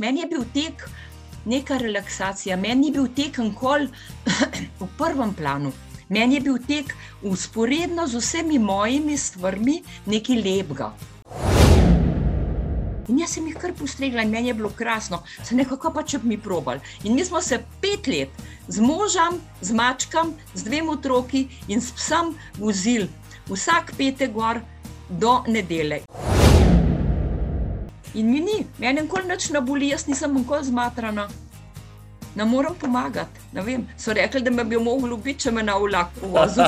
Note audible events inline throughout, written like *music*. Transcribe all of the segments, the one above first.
Meni je bil tek neka relaksacija, meni je bil tek nikoli v prvem planu. Meni je bil tek usporedno z vsemi mojimi stvarmi nekaj lepega. In jaz sem jih kar postregla in meni je bilo krasno, se nekako pa če bi mi probali. In mi smo se pet let z možem, z mačkam, z dvemi otroki in s psom vozili vsak petek gor do nedele. In mi ni, meni nikoli nič ne boli, jaz nisem nikoli zmatrana. Ne morem pomagati. Ne vem, so rekli, da me bi mogli ubiti, če me na vlak povozi.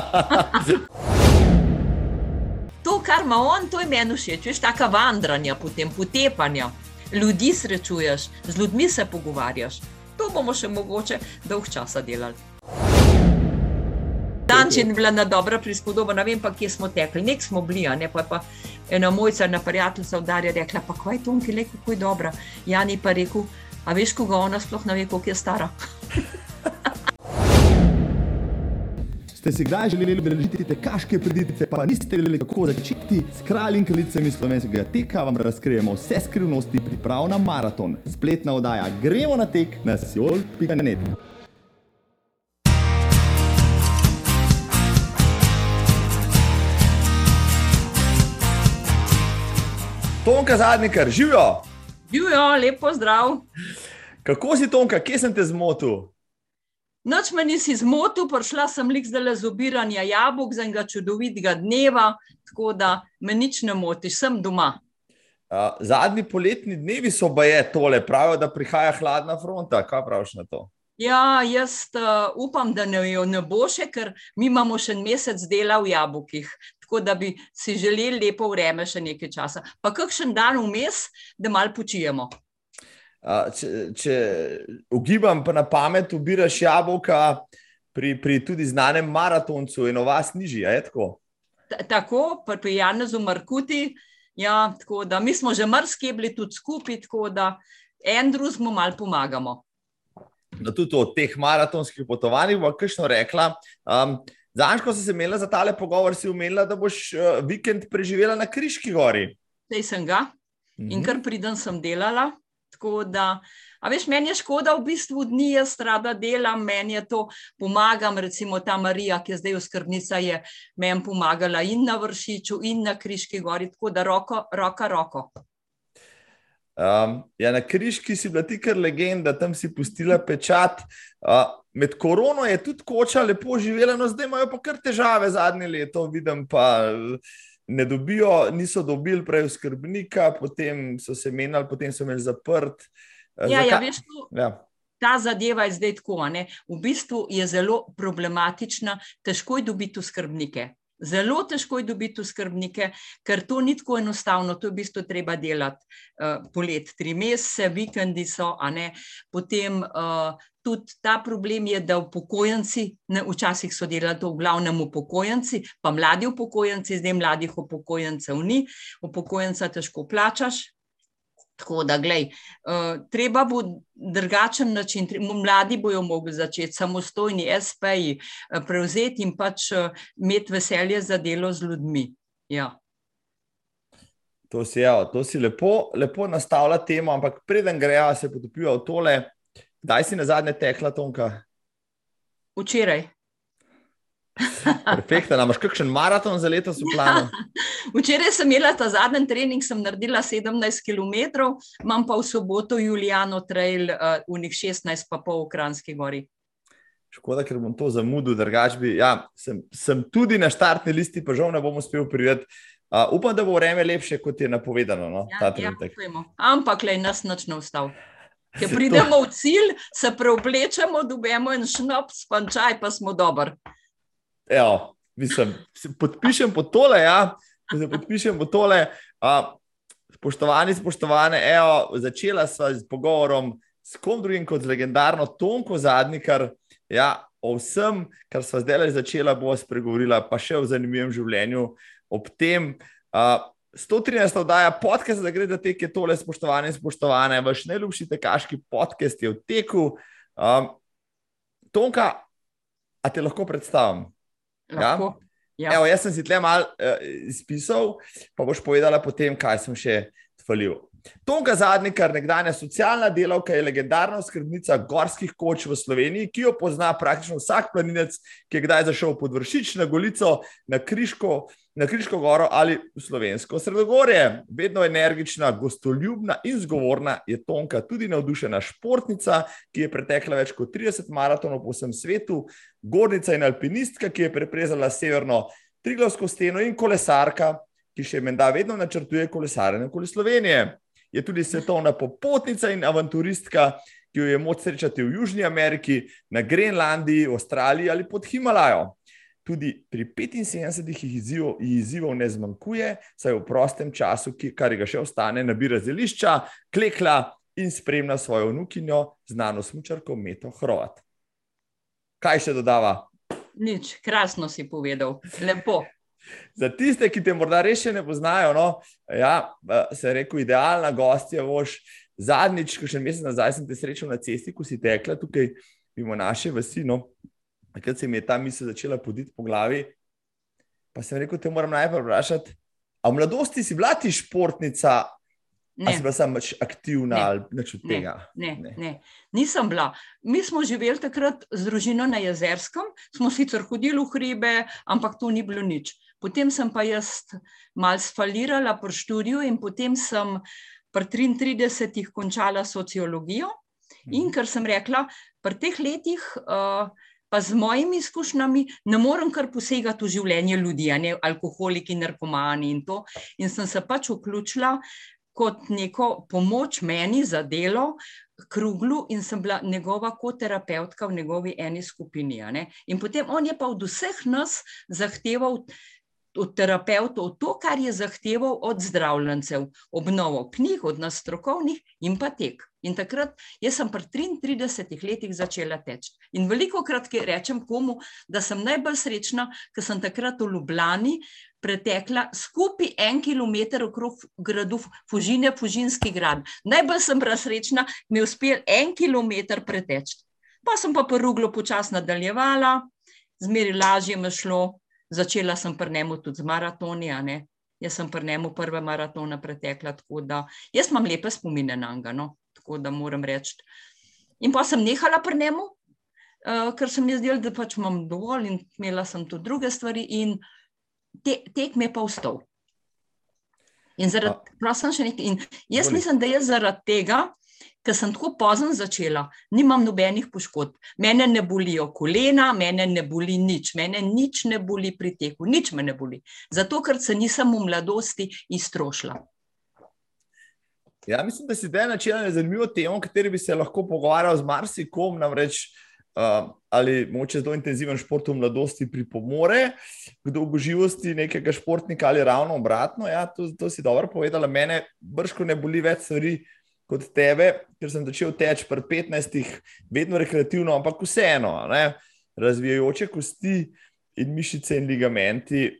*laughs* to, kar ima on, to je meni všeč, veš, taka vandranja, potem potepanja. Ljudi srečuješ, z ljudmi se pogovarjaš. To bomo še mogoče dolg časa delali. Dančin je bila na dobra prispodoba, ne vem pa, kje smo tekli, nek smo bili, ne pa, pa ena mojca na prijateljica udarja, rekla pa, kaj je to, ki je kako je dobra. Jani pa rekel, a veš, koga ona sploh ne ve, koliko je stara. *laughs* Ste si kdaj želeli udeležiti tekaške preditve, pa niste vedeli, kako začeti s kralji in kraljicami slovenskega teka, vam razkrijemo vse skrivnosti priprav na maraton. Spletna oddaja Gremo na tek na siol.net. Tonka zadnjikar, živijo! Živijo, lepo zdrav. Kako si Tonka, kje sem te zmotil? Noč me nisi zmotil, prišla sem lik zdaj z obiranja jabolk za enega čudovitega dneva, tako da me nič ne motiš, sem doma. Uh, zadnji poletni dnevi so baje tole, pravijo, da prihaja hladna fronta. Kaj praviš na to? Ja, jaz uh, upam, da ne, ne bo še, ker mi imamo še mesec dela v jabolkih. Tako da bi si želeli lepo vreme še nekaj časa. Pa kakšen dan vmes, da malo počijemo. Če, če ugibam, pa na pamet, ubiraš jabolka pri, pri tudi znanem maratoncu in o vas nižji, je tako? Tako, pri Janezu Markuti. Ja, tako da mi smo že mrski bili tudi skupaj, tako da en drugemu malo pomagamo. No, tudi o teh maratonskih potovanjih bo kakšno rekla. Um, Zanj, ko si se imela za tale pogovor, si umela, da boš uh, vikend preživela na Kriški gori. Sej sem ga in mhm. kar pridem sem delala. Tako da, a veš, meni je škoda, v bistvu dni jaz rada delam, meni je to pomagam, recimo ta Marija, ki je zdaj oskrbnica, je meni pomagala in na Vršiču, in na Kriški gori, tako da roko, roka, roko. Um, ja, na Kriški si bila ti kar legenda, tam si pustila pečat. Uh, med korono je tudi koča lepo živela, no zdaj imajo pa kar težave zadnje leto, vidim pa ne dobijo, niso dobili prej skrbnika, potem so se menjali, potem so imeli zaprt. Eh, ja, ja, veš, tu, ja. Ta zadeva je zdaj tako. Ne? V bistvu je zelo problematična, težko je dobiti skrbnike. Zelo težko je dobiti skrbnike, ker to ni tako enostavno, to je v bistvu treba delati uh, polet, tri mesece, vikendi so, a ne. Potem uh, tudi ta problem je, da upokojenci, ne, včasih so delali to v glavnem upokojenci, pa mladi upokojenci, zdaj mladih upokojencev ni, upokojenca težko plačaš. Tako da, gledaj, uh, treba bo drugačen način, mladi bojo mogli začeti samostojni SP-ji uh, prevzeti in pač uh, imeti veselje za delo z ljudmi. Ja. To si, ja, to si lepo, lepo nastavlja temo, ampak preden greja, se potopijo v tole. Kdaj si na zadnje tekla, Tonka? Včeraj. Perfektno, imaš kakšen maraton za letos v planu? Ja. Včeraj sem imela ta zadnji trening, sem naredila 17 km, imam pa v soboto Juliano trail uh, v njih 16, pa pol v Kranski gori. Škoda, ker bom to zamudil, drugač bi. Ja, sem, sem tudi na štartni listi, pa žal ne bom uspel priti. Uh, upam, da bo vreme lepše, kot je napovedano. No, ja, ja, Ampak le nas noč ne ustav. Ker *laughs* pridemo v cilj, se preoblečemo, dobimo en šnops, pa čaj, pa smo dobri. Evo, mislim, podpišem po tole, ja, se podpišem po tole. A, spoštovani, spoštovane, evo, začela sva z pogovorom s kom drugim kot z legendarno Tonko Zadnikar. Ja, o vsem, kar sva zdaj začela, bo spregovorila, pa še o zanimivem življenju. Ob tem, a, 113. oddaja podcast, da gre za te, ki je tole, spoštovane in spoštovane, vaš najljubši tekaški podcast je v teku. Um, Tonka, a te lahko predstavim? Ja? Ja. Evo, jaz sem si tle malo uh, izpisal, pa boš povedala potem, kaj sem še tvalil. Tonka Zadnikar, nekdanja socialna delavka, je legendarna skrbnica gorskih koč v Sloveniji, ki jo pozna praktično vsak planinec, ki je kdaj zašel pod vršič na Golico, na Kriško, na Kriško goro ali v Slovensko sredogorje. Vedno energična, gostoljubna in zgovorna je Tonka, tudi navdušena športnica, ki je pretekla več kot 30 maratonov po vsem svetu, gornica in alpinistka, ki je preprezala severno Triglavsko steno in kolesarka, ki še menda vedno načrtuje kolesarjenje okoli Slovenije je tudi svetovna popotnica in avanturistka, ki jo je moč srečati v Južni Ameriki, na Grenlandiji, Avstraliji ali pod Himalajo. Tudi pri 75 izzivov, izzivov ne zmanjkuje, saj v prostem času, ki, kar ga še ostane, nabira zelišča, klekla in spremlja svojo vnukinjo, znano smočarko Meto Hrvat. Kaj še dodava? Nič, krasno si povedal, lepo. Za tiste, ki te morda res še ne poznajo, no, ja, se je rekel, idealna gostja. Voš. Zadnjič, ko še mesec nazaj sem te srečal na cesti, ko si tekla tukaj, mimo naše vasi. No, takrat se mi je ta misel začela poditi po glavi. Pa sem rekel, te moram najprej vprašati. A v mladosti si bila ti športnica, Ne. Ali si bila samo aktivna ne. ali nič od tega? Ne, ne, ne, nisem bila. Mi smo živeli takrat z družino na Jezerskem, smo sicer hodili v hribe, ampak to ni bilo nič. Potem sem pa jaz mal sfalirala po študiju in potem sem pri 33-ih končala sociologijo. In ker sem rekla, pri teh letih, uh, pa z mojimi izkušnjami, ne morem kar posegati v življenje ljudi, ne alkoholiki, narkomani in to. In sem se pač vključila kot neko pomoč meni za delo, kruglu in sem bila njegova kot terapeutka v njegovi eni skupini. In potem on je pa od vseh nas zahteval. Od terapeutov to, kar je zahteval od zdravljencev, obnovo knjig, od nas strokovnih in pa tek. In takrat, jaz sem pri 33 letih začela teči. In veliko krat rečem komu, da sem najbolj srečna, ker sem takrat v Ljubljani pretekla skupaj en kilometr okrog gradu Fužine, Fužinski grad. Najbolj sem razrečna, mi je uspel en kilometr preteči. Pa sem pa pruglo počasi nadaljevala, zmeri lažje mi šlo, začela sem pri njemu tudi z maratoni. Jaz sem pri njemu prve maratone pretekla, tako da jaz imam lepe spomine na njega, no? tako da moram reči. In pa sem nehala pri njemu, uh, ker sem jaz delala, da pač imam dovolj in imela sem tudi druge stvari. In te, tekme pa vstal. In zaradi tega sem še nekaj. In jaz Boli. mislim, da je zaradi tega, ker sem tako pozno začela, nimam nobenih poškodb. Mene ne bolijo kolena, mene ne boli nič, mene nič ne boli pri teku, nič me ne boli. Zato, ker se nisem v mladosti iztrošila. Ja, mislim, da si zdaj načela zanimivo temo, o kateri bi se lahko pogovarjal z marsikom. Namreč uh, ali moče zelo intenziven šport v mladosti pripomore k dolgoživosti nekega športnika, ali ravno obratno. Ja, to, to si dobro povedala. Mene brško ne boli več stvari kot tebe, ker sem začel teči pri 15, vedno rekreativno, ampak vseeno, ne? razvijajoče kosti. In mišice in ligamenti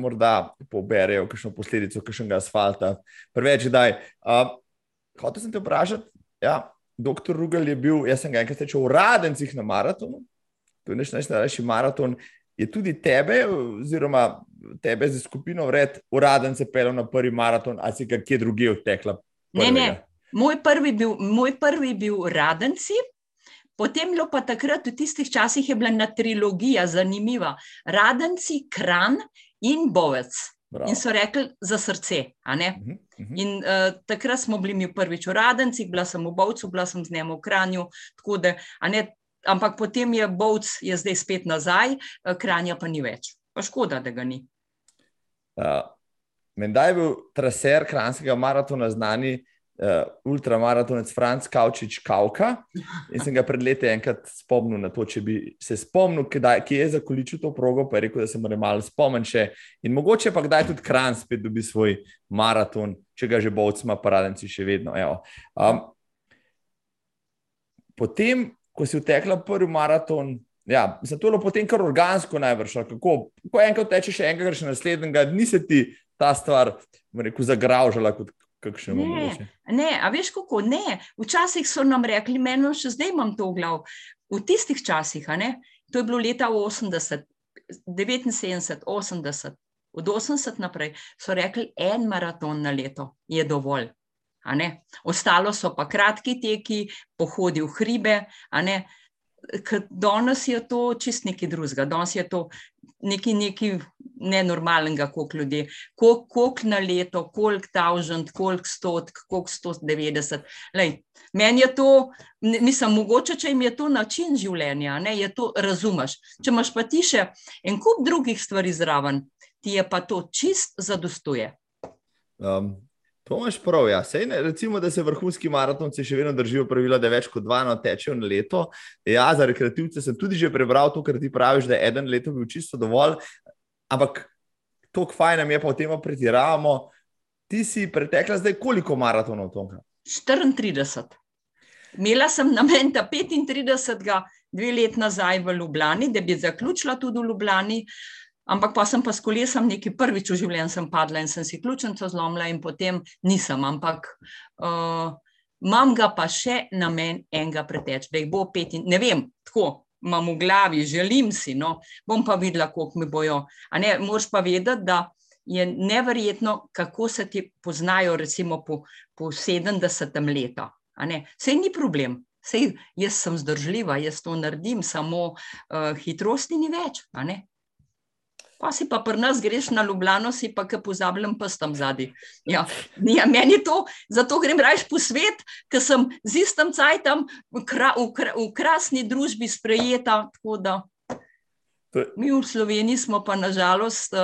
morda poberejo kakšno posledico, kakšnega asfalta. Preveč, da je. Uh, hotel sem te vprašati, ja, Doktor Rugel je bil, jaz sem ga enkrat srečal v Radencih na maratonu, to je naš najstarejši maraton. Je tudi tebe, oziroma tebe za skupino vred, uraden se pelil na prvi maraton, ali si kje druge odtekla? Ne, ne. Moj prvi, bil, moj prvi bil Radenci, potem je pa takrat, v tistih časih, je bila ena trilogija zanimiva. Radenci, Kran in Bovec. Bravo. In so rekli za srce. Uh -huh, uh -huh. In uh, takrat smo bili mi prvič v Radencih, bila sem v Bovcu, bila sem z njim v Kranju. Da, ampak potem je Bovc je zdaj spet nazaj, uh, Kranja pa ni več. Pa škoda, da ga ni. Uh, Menda je bil traser kranskega maratona znani uh, ultramaratonec Franz Kaučič Kauka. In sem ga pred leti enkrat spomnil na to, če bi se spomnil, kdaj, kje je zakoličil to progo, pa je rekel, da se mora malo spomniti. In mogoče pa kdaj tudi Kran spet dobi svoj maraton, če ga že bovcima, paradenci še vedno. Um, potem, ko si vtekla prvi maraton. Ja, zato je bilo potem kar organsko najbrž. Ko enkrat tečeš, še enkrat, še naslednjega, ni se ti ta stvar rekel, zagražala kot, kakšne možnosti. Ne, a veš kako? Ne. Včasih so nam rekli, meni še zdaj imam to v glavu. V tistih časih, to je bilo leta 80, 79, 80, od 80 naprej, so rekli, en maraton na leto je dovolj. Ostalo so pa kratki teki, pohodi v hribe. Danes je to čist nekaj drugega, danes je to nekaj, nekaj nenormalnega, koliko ljudi, koliko, koliko na leto, koliko tavžent, koliko stotk, koliko 190. Lej, meni je to, mislim, mogoče, če jim je to način življenja, ne, je to razumeš. Če imaš pa ti še en kup drugih stvari zraven, ti je pa to čist zadostuje. Um. To imaš prav, ja. Sej, ne, recimo, da se vrhunski maratonci še vedno držijo pravila, da več kot dva no tečejo na leto. Ja, za rekreativce sem tudi že prebral to, kar ti praviš, da je eden leto bil čisto dovolj. Ampak to, kaj nam je pa v tem pretiravamo. Ti si pretekla zdaj koliko maratonov, Tonka? 34. Imela sem namen, da 35, dve let nazaj v Ljubljani, da bi zaključila tudi v Ljubljani, ampak pa sem pa s kolesom neki prvič v življenju sem padla in sem si ključnico zlomila in potem nisem, ampak uh, imam ga pa še namen enega preteč, da jih bo pet in ne vem, tako, imam v glavi, želim si, no, bom pa videla, koliko mi bojo. Moš pa vedeti, da je neverjetno, kako se ti poznajo, recimo po, po 70 letu. Sej ni problem, sej jaz sem zdržljiva, jaz to naredim, samo uh, hitrosti ni več. Pa si pa pri nas greš na Ljubljano, si pa ki pozabljam pa tam zadnji. Ja, ja, meni to, zato grem rajš po svet, ker sem z istim cajtom v, kra, v, kra, v krasni družbi sprejeta. Mi v Sloveniji smo pa nažalost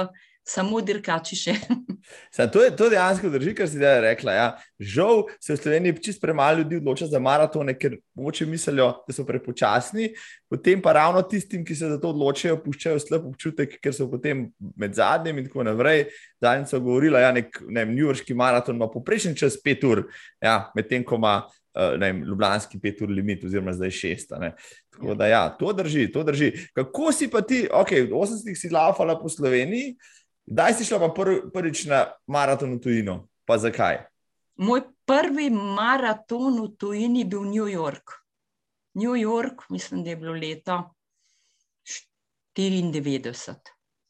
samo dirkači še. *laughs* Sam, to, je, to dejansko drži, kar si zdaj rekla. Ja. Žal se v Sloveniji čist premalo ljudi odloča za maratone, ker moče mislijo, da so prepočasni. Potem pa ravno tistim, ki se za to odločajo, puščajo slab občutek, ker so potem med zadnjim in tako naprej. Zadnjič so govorili, da ja, nek ne, New Yorkski maraton ima poprečen čas pet ur, ja, medtem ko ima uh, Ljubljanski pet ur limit, oziroma zdaj šest. Tako da ja, to drži, to drži. Kako si pa ti, ok, v 80-ih si laufala po Sloveniji. Kdaj si šla pa pr prvič na maraton v tujino? Pa zakaj? Moj prvi maraton v tujini je bil New York. New York, mislim, da je bilo leta 94.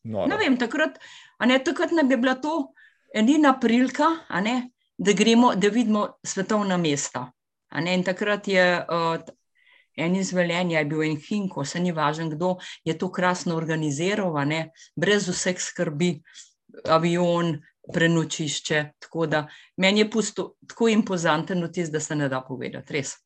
No, ne vem, takrat, ne, takrat ne bi bila to edina prilika, ne, da, gremo, da vidimo svetovna mesta. Ne, in takrat je uh, en izveljen, je bil en Hinko, se ni važno, kdo je to krasno organiziral, ne, brez vseh skrbi, avion, prenočišče. Tako da meni je pusto tako impozanten vtis, da se ne da povedati. Res.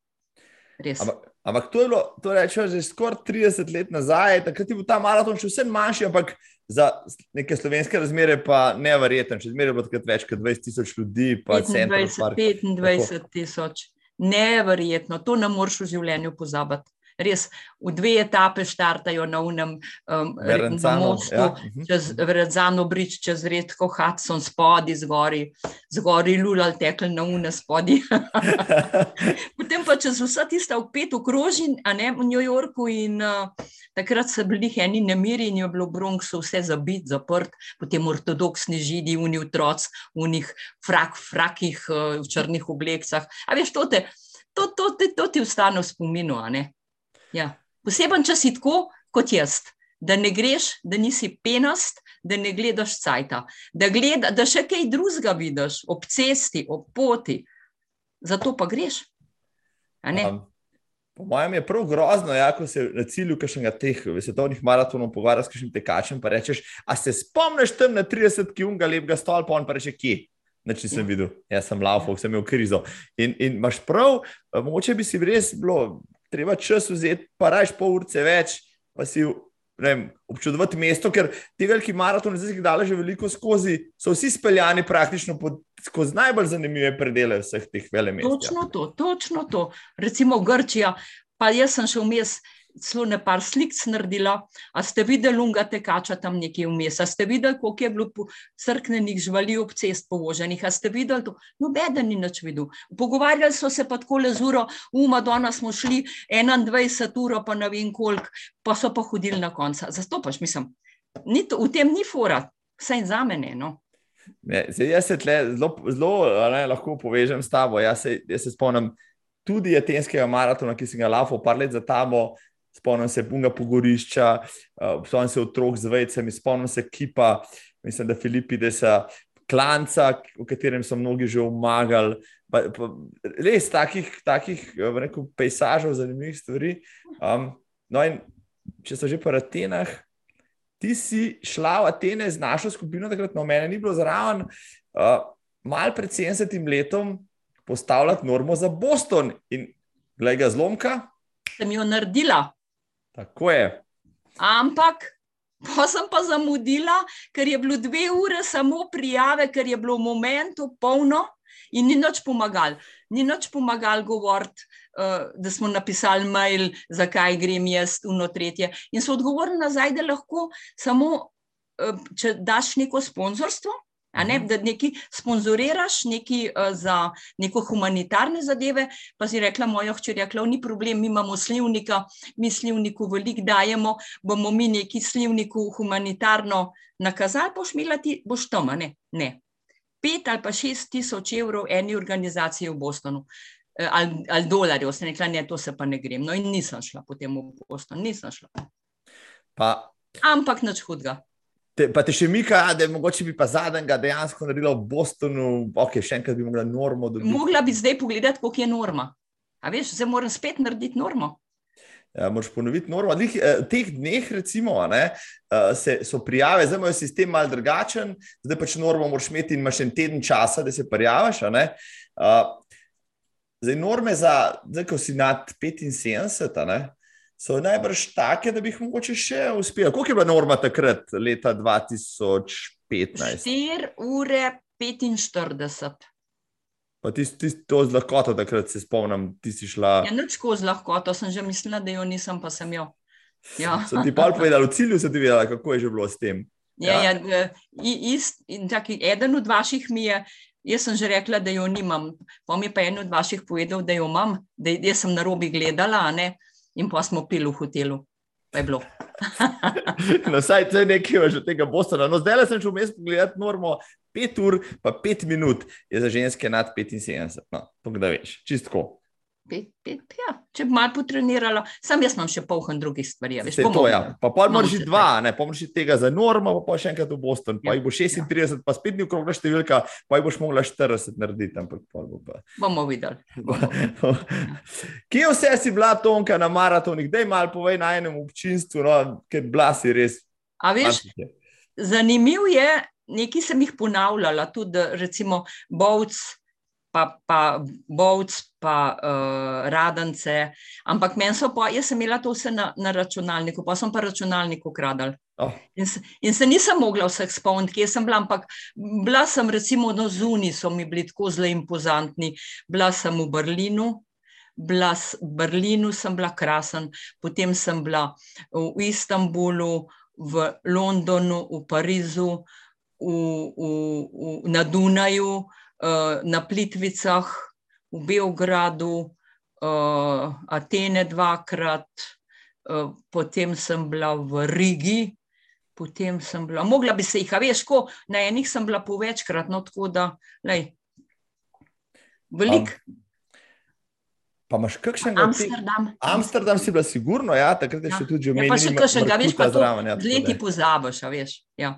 Res. Ampak, ampak to je bilo, to rečemo, že skoraj 30 let nazaj, takrat je bil ta maraton še vse manjši, ampak za neke slovenske razmere pa nevreten. Če zmeraj bo takrat več kot 20 tisoč ljudi, pa 25, 25 tisoč neverjetno, to ne moreš v življenju pozabiti. Res, v dve etape štartajo na unem um, mostu, ja. Mhm. čez Vredzano brič, čez redko Hudson spodi, zgori, zgori lulal tekl na une spodi. *laughs* Potem pa čez vsa tista v pet okrožin, a ne v New Yorku in uh, takrat so bili eni nemiri in je bilo v Bronxu vse zabit, zaprt, potem ortodoksni židi, uni otroc, unih frak, frakih uh, v črnih oblekcah. A veš, to te, to, to, to, to ti ostane v spominu, a ne? Ja. Poseben čas je tako kot jaz, da ne greš, da nisi penast, da ne gledaš cajta, da, gleda, da še kaj drugega vidiš ob cesti, ob poti. Zato pa greš. Um, po mojem je prav grozno, ja, ko se na cilju kašnega teh svetovnih maratonov pogovarjaš s kakšnim tekačem. Pa rečeš, a se spomniš tam na 30 km lepega stolpa, on pa reče, kje. Neč nisem ja. videl, jaz sem laufal, sem imel krizo. In, in imaš prav, mogoče bi si res bilo treba čas vzeti, pa raje pol ure več, pa si občudovati mesto, ker ti veliki maratoni, zdaj jih daleč že veliko skozi, so vsi speljani praktično pod, skozi najbolj zanimive predele vseh teh velemest. Točno to, točno to. Recimo Grčija, pa jaz sem še vmes celo nekaj slik naredila. A ste videli, lunga tekača tam nekje vmes? A ste videli, koliko je bilo crkvenih živali ob cest povoženih? A ste videli to? Nobeden ni nič videl. Pogovarjali so se pa tako le z uro, uma, danes smo šli 21 ur, pa ne vem koliko, pa so pa hodili na konca. Zato pač mislim, to, v tem ni fora, vsaj za mene. No? Ne, zdaj, jaz se zelo, zelo ne, lahko povežem s tabo. Jaz se, jaz se spomnim tudi atenskega maratona, ki sem ga lafal par let za tabo, spomnim se Bunga Pogorišča, uh, spomnim se otrok z vejcem, spomnim se Kipa, mislim, da Filipi, da se klanca, v katerem so mnogi že umagali. Pa, pa, res takih, takih rekel, pejsažev, zanimivih stvari. Um, no, in če so že po Atenah, ti si šla v Atene z našo skupino, takrat no, mene ni bilo zraven, uh, malo pred 70 letom postavljati normo za Boston. In glej ga zlomka. Sem jo naredila. Tako je. Ampak Pa sem pa zamudila, ker je bilo dve ure samo prijave, ker je bilo v momentu polno in ni nič pomagal. Ni nič pomagal govoriti, uh, da smo napisali mail, zakaj grem jaz v no tretje. In so odgovorili nazaj, da lahko samo, uh, če daš neko sponzorstvo, Ne, mhm. da nekaj sponzoriraš, nekaj uh, za neko humanitarne zadeve. Pa si rekla, moja hčer, rekla, ni problem, mi imamo slivnika, mi slivniku veliko dajemo, bomo mi neki slivniku humanitarno nakazali, boš imela ti, boš tam, ne? ne. Pet ali pa šest tisoč evrov eni organizaciji v Bostonu. Eh, ali, ali dolarjev, sem rekla, ne, to se pa ne grem. No, in nisem šla potem v Boston, nisem šla. Pa. Ampak nič hudega. Te, pa te še mika, da je mogoče bi pa zadnjega dejansko naredila v Bostonu, ok, še enkrat bi mogla normo dobiti. Mogla bi zdaj pogledati, koliko je norma. A veš, zdaj moram spet narediti normo. Ja, moraš ponoviti normo. V eh, teh dneh, recimo, ne, eh, se, so prijave, zdaj imajo sistem mal drugačen, zdaj pač normo moraš imeti in imaš en teden časa, da se prijaviš. Eh, zdaj, norme za, zdaj, ko si nad 75, ne, so najbrž take, da bi jih mogoče še uspel. Koliko je bila norma takrat, leta 2015? 4 ure 45. Pa ti si to z lahkoto, takrat se spomnim, ti si šla. Ja, nič tako z lahkoto, sem že mislila, da jo nisem, pa sem jo. Ja. *laughs* Sem ti pa povedala, v cilju si ti vedela, kako je že bilo s tem. Ja, ja. ja ist, tak, eden od vaših mi je. Jaz sem že rekla, da jo nimam. Pa mi je pa en od vaših povedal, da jo imam, da jaz sem na robi gledala. Ne? In pa smo pili v hotelu. no, saj *laughs* *laughs* to je nekaj že od tega Bostona. No, zdaj sem šel vmes pogledati normo, 5 ur, pa 5 minut je za ženske nad 75. No, to da veš, čistko pet, pet, ja. če bi malo potrenirala, sam jaz imam še polhen drugih stvari. Ja, to, ja. Pa pa moraš že dva, ne pomoči tega za normo, pa, pa še enkrat v Boston. Pa ja. jih bo 36, ja. pa spet ni okrogla številka, pa jih boš mogla 40 narediti. Ampak, bo pa. Bomo videli. *laughs* Kje vse si bila tonka na maratonih? Dej malo povej na enem občinstvu, no, ker blasi res. A veš, zanimiv je, nekaj sem jih ponavljala, tudi recimo Bovc pa, pa Bovc, pa uh, Radance. Ampak meni so pa, jaz sem imela to vse na, na računalniku, pa sem pa računalnik ukradal. Oh. In, in se nisem mogla vseh spomniti, kje sem bila, ampak bila sem recimo na Zuni, so mi bili tako zelo impozantni. Bila sem v Berlinu. Bila v Berlinu sem bila krasen, potem sem bila v Istanbulu, v Londonu, v Parizu, v, v, v, na Dunaju, uh, na Plitvicah, v Beogradu, uh, Atene dvakrat, uh, potem sem bila v Rigi, potem sem bila, mogla bi se jih, a veš, ko na enih sem bila po večkrat, no tako da, lej, velik. Um. Pa imaš kakšen Amsterdam? Amsterdam si bila sigurno, ja, takrat je ja. še tudi že omenjeno. Ja, pa še kakšen, ga veš, pa zraven. Ja, leti pozabiš, a veš. Ja.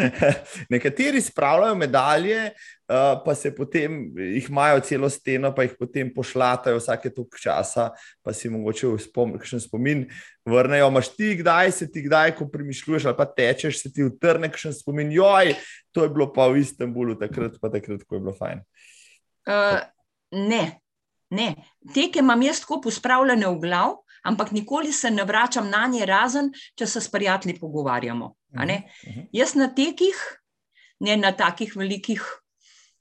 *laughs* Nekateri spravljajo medalje, uh, pa se potem jih imajo celo steno, pa jih potem pošlatajo vsake toliko časa, pa si mogoče v spom, spomin vrnejo. Maš ti kdaj, se ti kdaj, ko premišljuješ ali pa tečeš, se ti utrne kakšen spomin, joj, to je bilo pa v Istanbulu takrat, pa takrat, ko je bilo fajn. Uh, ne. Ne, teke imam jaz tako pospravljene v glav, ampak nikoli se ne vračam na nje, razen če se s prijatelji pogovarjamo. Uh -huh, uh -huh. Jaz na tekih, ne na takih velikih,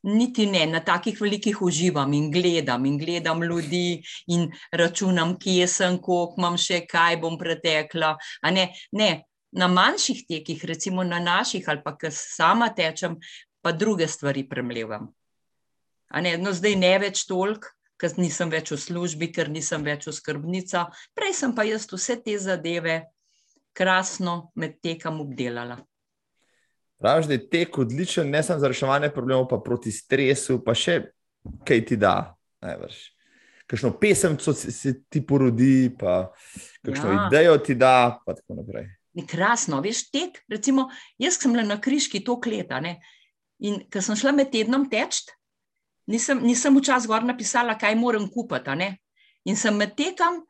niti ne na takih velikih uživam in gledam in gledam ljudi in računam, kje sem, koliko imam še, kaj bom pretekla. Ne, ne, na manjših tekih, recimo na naših ali pa kar sama tečem, pa druge stvari premlevam. No, zdaj ne več toliko ker nisem več v službi, ker nisem več v skrbnica. Prej sem pa jaz vse te zadeve krasno med tekom obdelala. Praviš, da je tek odličen, ne samo za reševanje problemov, pa proti stresu, pa še kaj ti da. Kakšno pesem se ti porodi, pa kakšno ja. idejo ti da, pa tako naprej. Ni krasno, veš, tek. Recimo, jaz sem bila na križki to leta. In ker sem šla med tednom teč, nisem, nisem včasih gor napisala, kaj moram kupiti. In sem med tekom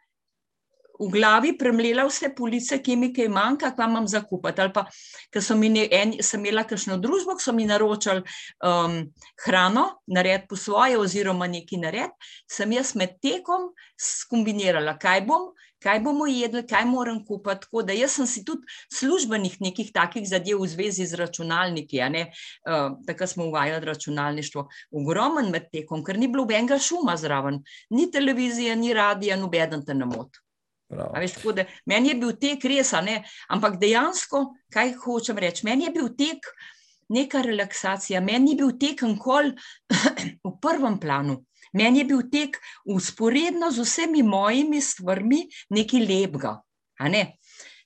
v glavi premlela vse police, ki mi kaj manjka, kaj imam za kupiti. Ali pa, ker so mi en, sem imela kakšno družbo, ki so mi naročali um, hrano, nared po svoje, oziroma neki nared, sem jaz med tekom skombinirala, kaj bom. Kaj bomo jedli, kaj moram kupiti. Tako da jaz sem si tudi službenih nekih takih zadev v zvezi z računalniki. Uh, Takrat smo uvajali računalništvo, ogromen med tekom, ker ni bilo nobenega šuma zraven, ni televizije, ni radija, noben te ne moti. Veš, da, meni je bil tek res, ampak dejansko, kaj hočem reči, meni je bil tek neka relaksacija, meni je bil tek enkoli *clears throat* v prvem planu, meni je bil tek usporedno z vsemi mojimi stvarmi nekaj lepega. Ne?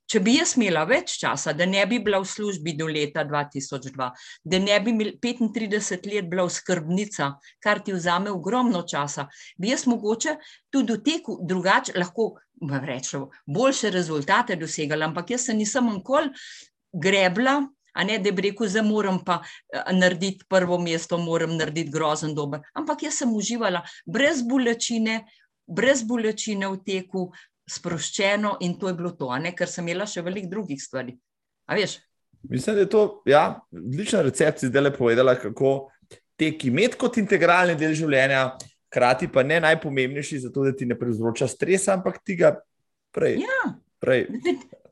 Če bi jaz imela več časa, da ne bi bila v službi do leta 2002, da ne bi 35 let bila skrbnica, kar ti vzame ogromno časa, bi jaz mogoče tudi v teku drugače lahko rečem, boljše rezultate dosegali, ampak jaz se nisem nikoli grebla, a ne da bi rekel, da moram pa eh, narediti prvo mesto, moram narediti grozen dober. Ampak jaz sem uživala brez bolečine, brez bolečine v teku, sproščeno in to je bilo to, ne? ker sem imela še veliko drugih stvari. Mislim, da je to ja, odlična recept, zdaj le povedala, kako tek imeti kot integralni del življenja hkrati pa ne najpomembnejši, zato da ti ne povzroča stresa, ampak ti ga prej. Ja. prej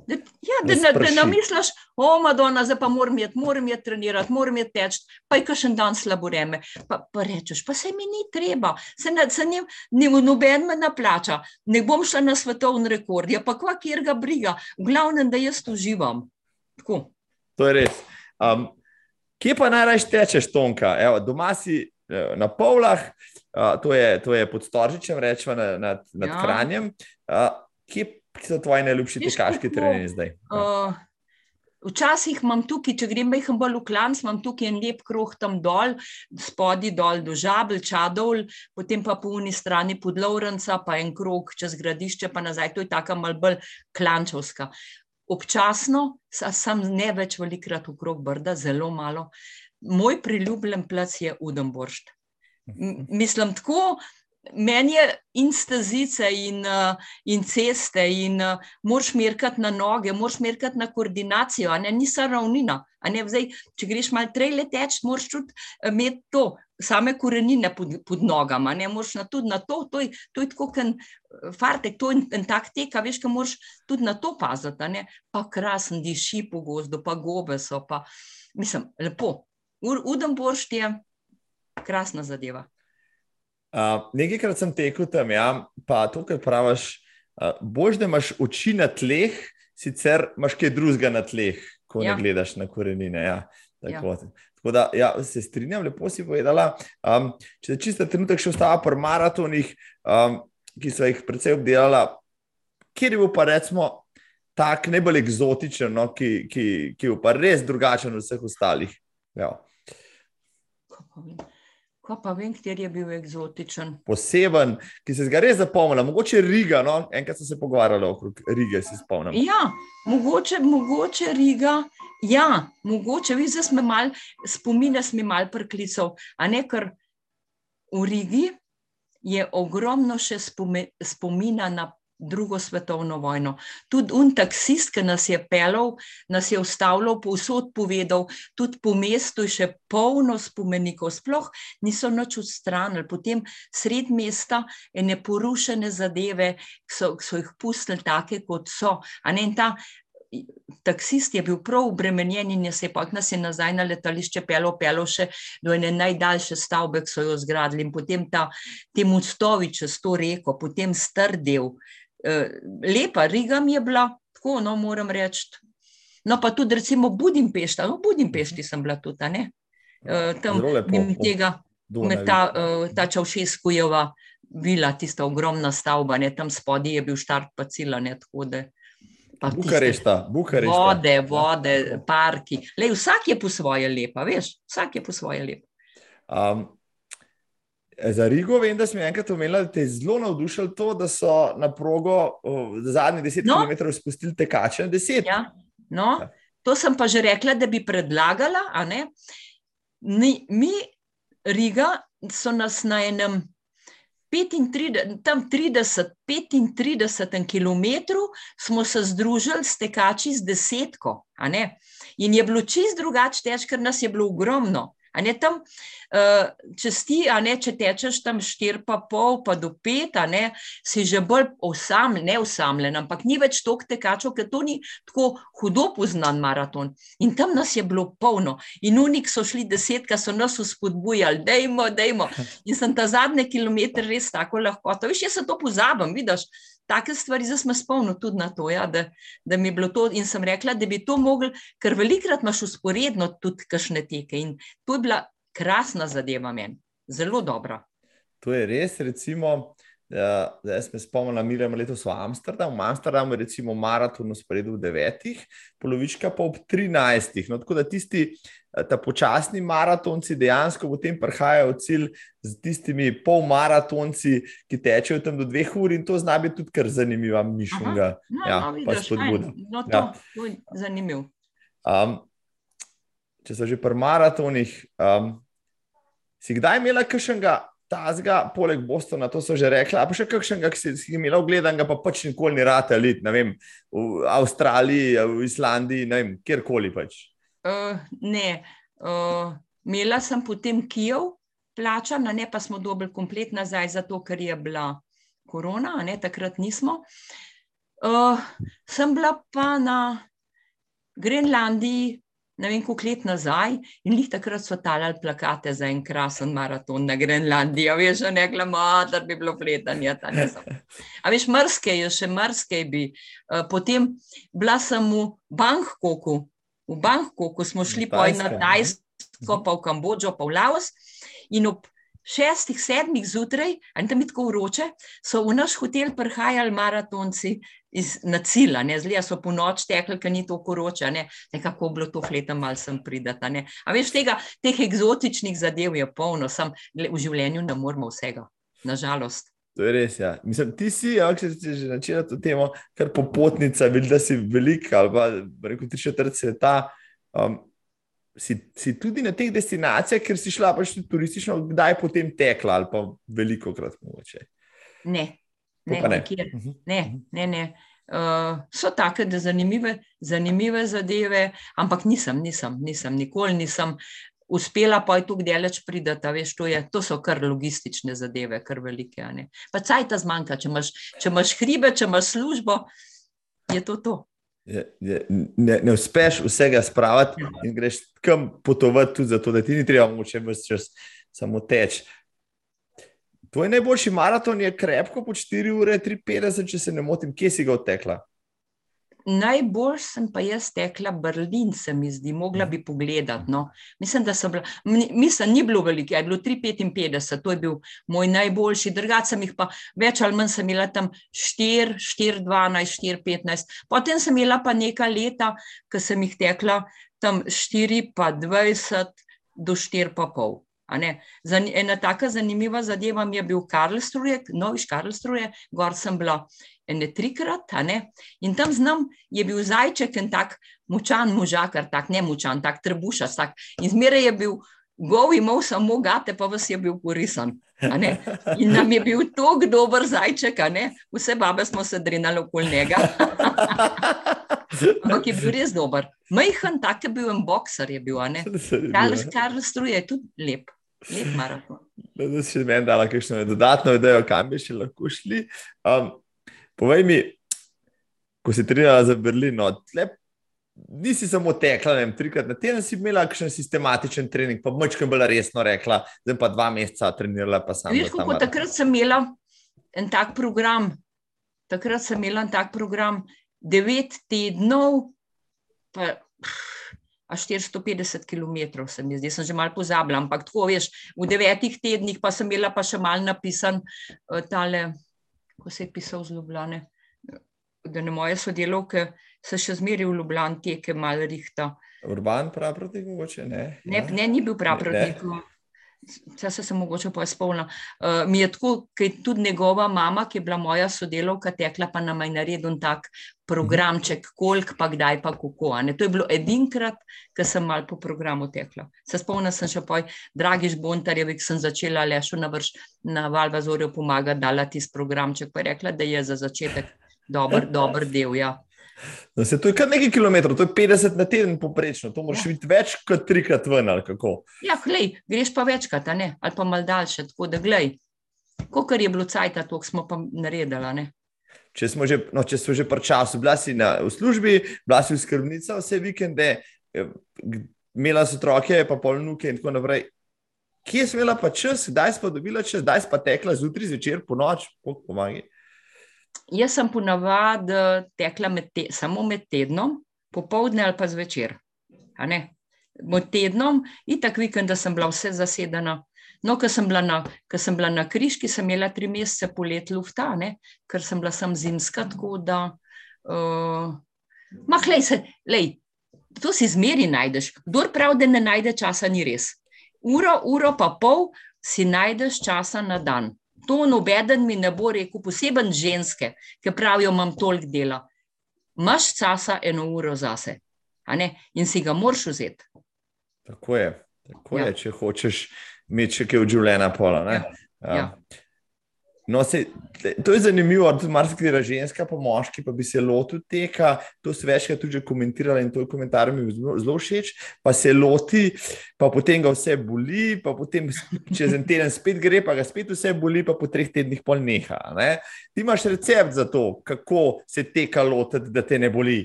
Da, ja, da, da, da ne misliš, o, Madonna, zdaj pa moram jeti, moram jeti trenirati, moram jeti teč, pa je kašen dan slabo vreme. Pa, pa rečeš, pa se mi ni treba, se, ne, se ne, ne, noben me naplača, ne bom šla na svetovni rekord, ja pa kva, kjer ga briga, v glavnem, da jaz uživam. Tako. To je res. Um, kje pa najraje tečeš, Tonka? Evo, doma si eh, na povlah, to, je, to je pod Storžičem, rečemo nad, nad ja. Kranjem. Uh, kje so tvoji najljubši tekaški treningi zdaj? Uh, Včasih imam tukaj, če grem majhen bolj v klan, imam tukaj en lep kruh tam dol, spodi dol do žabel, čadol, potem pa po uni strani pod Lovrenca, pa en kruh čez gradišče, pa nazaj. To je taka mal bolj klančovska. Občasno, sem ne več velikrat v krog brda, zelo malo. Moj priljubljen plac je Udemboršt mislim, tako. Meni je in stazice, in, uh, in ceste, in uh, moraš merkati na noge, moraš merkati na koordinacijo, ne nisa ravnina. Ne, vzaj, če greš malo trele teč, moraš tudi uh, imeti to, same korenine pod, pod nogama, ne moraš na, tudi na to. To je, to je tako, kot fartek, to je en tak tek, veš, ki moraš tudi na to paziti. Pa krasen diši po gozdu, pa gobe so, pa mislim, lepo. Udem boršt je krasna zadeva. Uh, nekajkrat sem tekel tam, ja, pa to, kar praviš, uh, bož, da imaš oči na tleh, sicer imaš kaj drugega na tleh, ko ja. ne gledaš na korenine. Ja. Tako, ja. tako da ja, se strinjam, lepo si povedala. Um, če se čisto trenutek še ostava pri maratonih, um, ki so jih predvsej obdelala, kjer je bil pa recimo tak najbolj eksotičen, no, ki, ki, ki je pa res drugačen od vseh ostalih. Ja. Ko pa vem, kjer je bil eksotičen. Poseben, ki se ga res zapomnila, mogoče Riga. No? Enkrat sem se pogovarjala okrog Rige, se spomnim. Ja, mogoče, mogoče Riga. Ja, mogoče, vi zdaj smo mal, spomine smo mal priklical, a ne kar v Rigi je ogromno še spomina na drugo svetovno vojno. Tudi un taksist, ki nas je pelal, nas je ustavljal, povsod povedal, tudi po mestu je še polno spomenikov, sploh niso noč odstranili. Potem sred mesta ene porušene zadeve, ki so, so jih pustili take, kot so. Ta, Taksist je bil prav obremenjen in je se pa nas je nazaj na letališče pelo, pelo še do ene najdaljše stavbe, ki so jo zgradili in potem ta, te mostovi čez to reko, potem strdel, uh, lepa Riga mi je bila, tako no, moram reči. No, pa tudi, recimo, Budimpešta, no, Budimpešti sem bila tudi, ne? Uh, tam jim tega, med ta, uh, ta Čaušeskujeva vila, tista ogromna stavba, ne? tam spodaj je bil štart pa cila, ne, tako da. Bukarešta, Bukarešta. Vode, vode, parki. Lej, vsak je po svoje lepa, veš, vsak je po svoje lepa. Um, Za Rigo vem, da smo enkrat omenili, da te je zelo navdušilo to, da so na progo zadnjih 10 no. km spustili tekače. Ja. No. Ja. To sem pa že rekla, da bi predlagala. ni, mi, Riga, so nas na enem 35, tam 30, 35 km smo se združili s tekači z desetko. In je bilo čist drugače teč, ker nas je bilo ogromno. Ne, tam, uh, če, sti, ne, če tečeš tam 4,5 pa do 5, ne, si že bolj osamljen, ne osamljen, ampak ni več toliko tekačev, ker to ni tako hudo poznan maraton. In tam nas je bilo polno. In unik so šli desetka, so nas uspodbujali, dejmo, dejmo. In sem ta zadnji kilometr res tako lahko. To veš, jaz se to pozabim, vidiš take stvari, zdaj smo spomnili tudi na to, ja, da, da mi je bilo to. In sem rekla, da bi to mogli, ker velikrat imaš usporedno tudi kašne teke. In to je bila krasna zadeva meni, zelo dobra. To je res, recimo. Ja, zdaj se spomnim, da je letos v Amsterdamu. V Amsterdamu je recimo maraton usporedil v devetih, polovička pa ob trinajstih. No, tako da tisti Eh, ta počasni maratonci dejansko potem prihajajo v cilj z tistimi polmaratonci, ki tečejo tam do dveh ur, in to zna biti tudi kar zanimiva mišljenja. No, ja, no, pa spodbuda. No, to, ja. to je zanimivo. Um, če so že pri maratonih, um, si kdaj imela kakšnega? Tazga, poleg Bostona, to so že rekli, a pa še kakšnega, ki si jih imel ogledan, pa pač nikoli ni rad ali v Avstraliji, v Islandiji, ne vem, kjerkoli pač. Uh, ne, uh, imela sem potem Kijev, plačana, ne pa smo dobili komplet nazaj, zato ker je bila korona, ne, takrat nismo. Uh, sem bila pa na Grenlandiji, ne vem, koliko let nazaj, in jih takrat so talali plakate za en krasen maraton na Grenlandiji. A veš, ne glamo, da bi bilo fletanje. A veš, mrske je še mrske bi. Uh, potem bila sem v Bangkoku v Bangkoku, ko smo šli po eno Tajsko, pa v Kambodžo, pa v Laos. In ob šestih, sedmih zjutraj, in tam je tako vroče, so v naš hotel prihajali maratonci iz, na cilj, zelo so po noč tekli, ker ni tako vroče, ne? nekako bilo to fleta, malo sem pridata. Ne? A veš, tega, teh eksotičnih zadev je polno, sem v življenju ne moramo vsega, nažalost. To je res. Ja. Mislim, ti si, če si že začela to temo, kar popotnica, vidiš, da si velika, ali pa reko tri četrt sveta. Um, si, si tudi na teh destinacijah, ker si šla pač turistično, kdaj potem tekla, ali pa veliko krat mogoče. Ne, ne, ne. Mhm. ne, ne, ne. Uh, so take, da zanimive, zanimive zadeve, ampak nisem, nisem, nisem, nikoli nisem uspela pa je tukaj daleč pridati, veš, to, je, to so kar logistične zadeve, kar velike. Pa caj ta zmanjka, če imaš, če imaš hribe, če imaš službo, je to to. Je, ne, ne uspeš vsega spraviti in greš kam potovati, tudi zato, da ti ni treba moče vse čas samo teč. Tvoj najboljši maraton je krepko po 4 ure 53, če se ne motim, kje si ga odtekla? Najbolj sem pa jaz tekla Berlin, se mi zdi, mogla bi pogledati. No. Mislim, da sem bila, mislim, ni bilo veliko, je bilo 3,55, to je bil moj najboljši, drugače sem jih pa več ali manj sem imela tam 4, 4, 12, 4, 15. Potem sem imela pa nekaj leta, ko sem jih tekla tam 4, pa 20 do 4, pa pol. Ena taka zanimiva zadeva mi je bil Karlstruje, noviš Karlstruje, gor sem bila ene trikrat, in tam znam je bil zajček en tak močan možakar, tak ne močan, tak trebušas, tak. in zmeraj je bil gov, imel samo gate, pa vas je bil porisan. In nam je bil tako dober zajček, vse babe smo se drinali okoli njega. *laughs* Ampak je bil res dober. Majhen, tak je bil en bokser, je bil, *laughs* Karlstruje je tudi lep. Lep maraton. Da si meni dala kakšno dodatno idejo, kam bi še lahko šli. Um, povej mi, ko si trenirala za Berlino, tle, nisi samo tekla, vem, trikrat na teden si imela kakšen sistematičen trening, pa močkaj bila resno rekla, zdaj pa dva meseca trenirala. Veš, kako takrat sem imela en tak program, takrat sem imela en tak program, devet tednov, pa a 450 km, se mi zdi, sem že malo pozabila, ampak tako veš, v devetih tednih pa sem imela pa še malo napisan uh, tale, ko se je pisal z Ljubljane, da ne moje sodelovke se še zmeri v Ljubljani teke malo rihta. Urban prav proti mogoče, ne? Ne, ja. ne, ni bil prav proti. Vse se sem mogoče pa spomnila. Uh, mi je tako, ker je tudi njegova mama, ki je bila moja sodelovka, tekla pa nam je naredil tak programček, koliko pa kdaj pa kako. To je bilo edinkrat, ko sem mal po programu tekla. Se spomnim, sem še poj, dragi Žbontarjevi, ki sem začela lešu na vrš na Valvazorju pomagati, dala ti s programček, pa je rekla, da je za začetek dober, dober del. Ja. No, se, to je kar nekaj kilometrov, to je 50 na teden poprečno, to moraš ja. videti več kot trikrat ven. Ja, glej, greš pa večkrat, ali pa mal daljše. Tako da, glej, koliko je bilo cajt, to smo pa naredili. Če smo že, no, če smo že par časa, bila si na, v službi, bila si v skrbnici vse vikende, eh, imela si otroke, pa polnuke in tako naprej. Kje si imela pa čas, kdaj si pa dobila čas, kdaj si pa tekla zjutraj, zvečer, po noč, pomagaj. Jaz sem ponavadi tekla med te, samo med tednom, popoldne ali pa zvečer. Med tednom in tako vikend, da sem bila vse zasedena. No, ko sem, sem bila na križki, sem imela tri mesece polet lufta, ne? ker sem bila sem zimska. Da, uh, mah, lej se, lej, to si zmeri najdeš. Kdor pravi, da ne najde časa, ni res. Uro, uro pa pol si najdeš časa na dan. To nobeden mi ne bo rekel, poseben ženske, ki pravijo, imam toliko dela. Maš časa eno uro zase in si ga moraš vzeti. Tako je, tako ja. je če hočeš imeti še kaj v življenju pola. Ja. Ja. No, se, to je zanimivo, tudi marsikatera ženska, pa moški, pa bi se lotil teka. To se večkrat tudi komentirala in to je komentar mi zelo všeč. Pa se loti, pa potem ga vse boli, pa potem čez en teden spet gre, pa ga spet vse boli, pa po treh tednih pol neha. Ne? Ti imaš recept za to, kako se teka lotiti, da te ne boli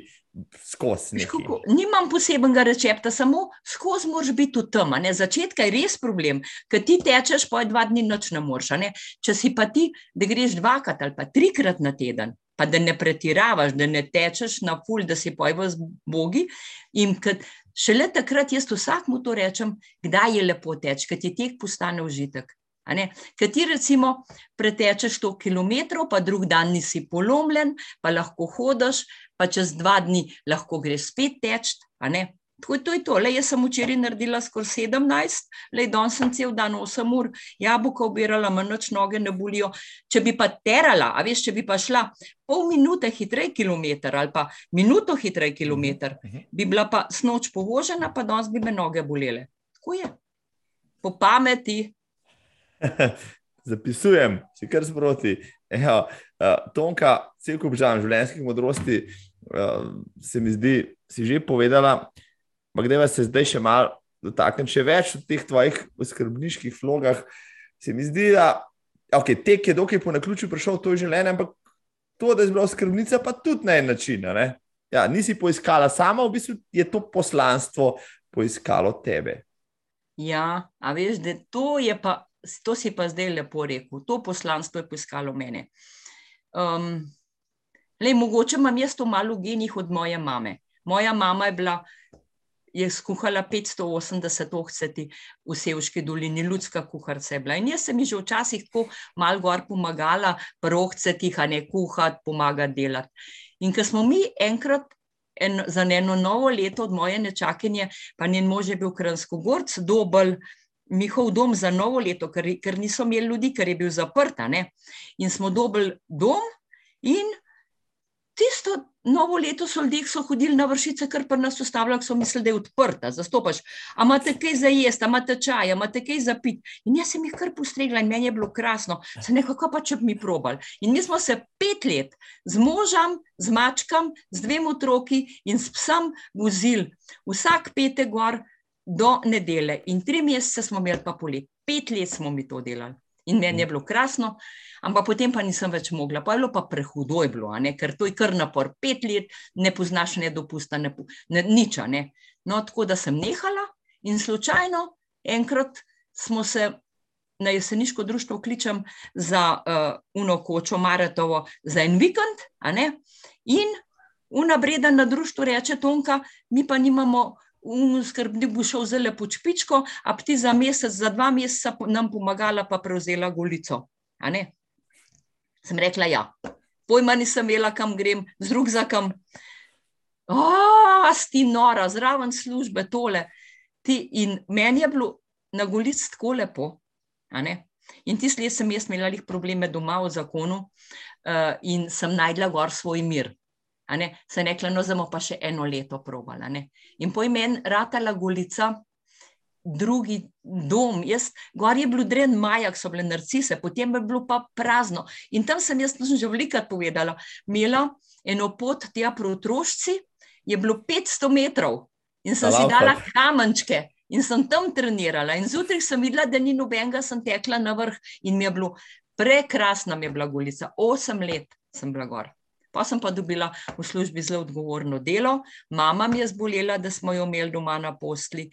skozi. Nimam posebnega recepta, samo skozi moraš biti v tem. Začetka je res problem, ker ti tečeš, pa je dva dni noč ne moreš. Če si pa ti, da greš dvakrat ali pa trikrat na teden, pa da ne pretiravaš, da ne tečeš na ful, da si pojvo z bogi. In šele takrat jaz vsakmu to rečem, kdaj je lepo teč, ker ti tek postane užitek. Ker ti recimo pretečeš 100 km, pa drug dan nisi polomljen, pa lahko hodiš, pa čez dva dni lahko greš spet teč. Tako to, je to. Le, jaz sem včeraj naredila skoraj 17, le danes sem cel dan 8 ur, jabolka obirala, manj noge ne bolijo. Če bi pa terala, a veš, če bi pa šla pol minute hitreje kilometr ali pa minuto hitreje kilometr, mhm. bi bila pa snoč povožena, pa danes bi me noge bolele. Tako je. Po pameti. *laughs* Zapisujem, si kar sproti. Ejo, uh, Tonka, cel kup življenjskih modrosti, uh, se mi zdi, si že povedala. Ampak, da se zdaj še malo dotaknem, še več v teh tvojih skrbniških vlogah, se mi zdi, da okay, tek je dokaj po naključju prišel v to življenje, ampak to, da je bila skrbnica, pa tudi na en način. Ja, nisi poiskala sama, v bistvu je to poslanstvo poiskalo tebe. Ja, a veš, da to je pa. To si pa zdaj lepo rekel, to poslanstvo je poiskalo mene. Um, lej, mogoče imam jaz to malo genih od moje mame. Moja mama je bila je skuhala 580 ohceti v Sevški dolini, ljudska kuharica je bila. In jaz sem ji že včasih tako malo gor pomagala, pri ohcetih, a ne kuhati, pomagati delati. In ko smo mi enkrat en, za eno novo leto od moje nečakinje, pa njen mož je bil Kransko gorc, dobel njihov dom za novo leto, ker, ker niso imeli ljudi, ker je bil zaprt. In smo dobili dom in tisto novo leto so ljudje, ki so hodili na vršice, kar pa nas ustavljajo, so mislili, da je odprta. Zastopaš, a imate kaj za jesti, a imate čaj, a imate kaj za pit. In jaz sem jih kar postregla in meni je bilo krasno. Se nekako pa če bi mi probali. In mi smo se pet let z možem, z mačkam, z dvem otroki in s psom vozili vsak petek gor do nedele. In tri mesece smo imeli pa polet. Pet let smo mi to delali. In meni je bilo krasno, ampak potem pa nisem več mogla, pa je bilo pa prehudo, je bilo, ker to je kar napor. Pet let ne poznaš, ne dopusta, ne, ne, nič. Ne. No, tako da sem nehala in slučajno enkrat smo se na jeseniško društvo kličem za uh, uno kočo Maratovo za en vikend. In unabreda na društvu reče Tonka, mi pa nimamo skrbnik bo šel zelo po čpičko, a ti za mesec, za dva meseca nam pomagala, pa prevzela golico. Sem rekla, ja, pojma nisem imela, kam grem, z rugzakom. A, sti nora, zraven službe, tole. Ti, in meni je bilo na golic tako lepo. In tisti let sem jaz imela probleme doma v zakonu uh, in sem najdla gor svoj mir. Se je rekla, no, zdaj pa še eno leto probala. Ne? In po imenu Ratala Golica, drugi dom, jaz, gor je bil dren majak, so bile narcise, potem je bilo pa prazno. In tam sem jaz, sem že velikrat povedala, imela eno pot tja proti otrošci, je bilo 500 metrov in sem si dala kamenčke. In sem tam trenirala, in zjutraj sem videla, da ni nobenega, sem tekla na vrh, in mi je bilo prekrasna, mi je bila golica. Osem let sem bila gor. Pa sem pa dobila v službi zelo odgovorno delo, mama mi je zbolela, da smo jo imeli doma na posli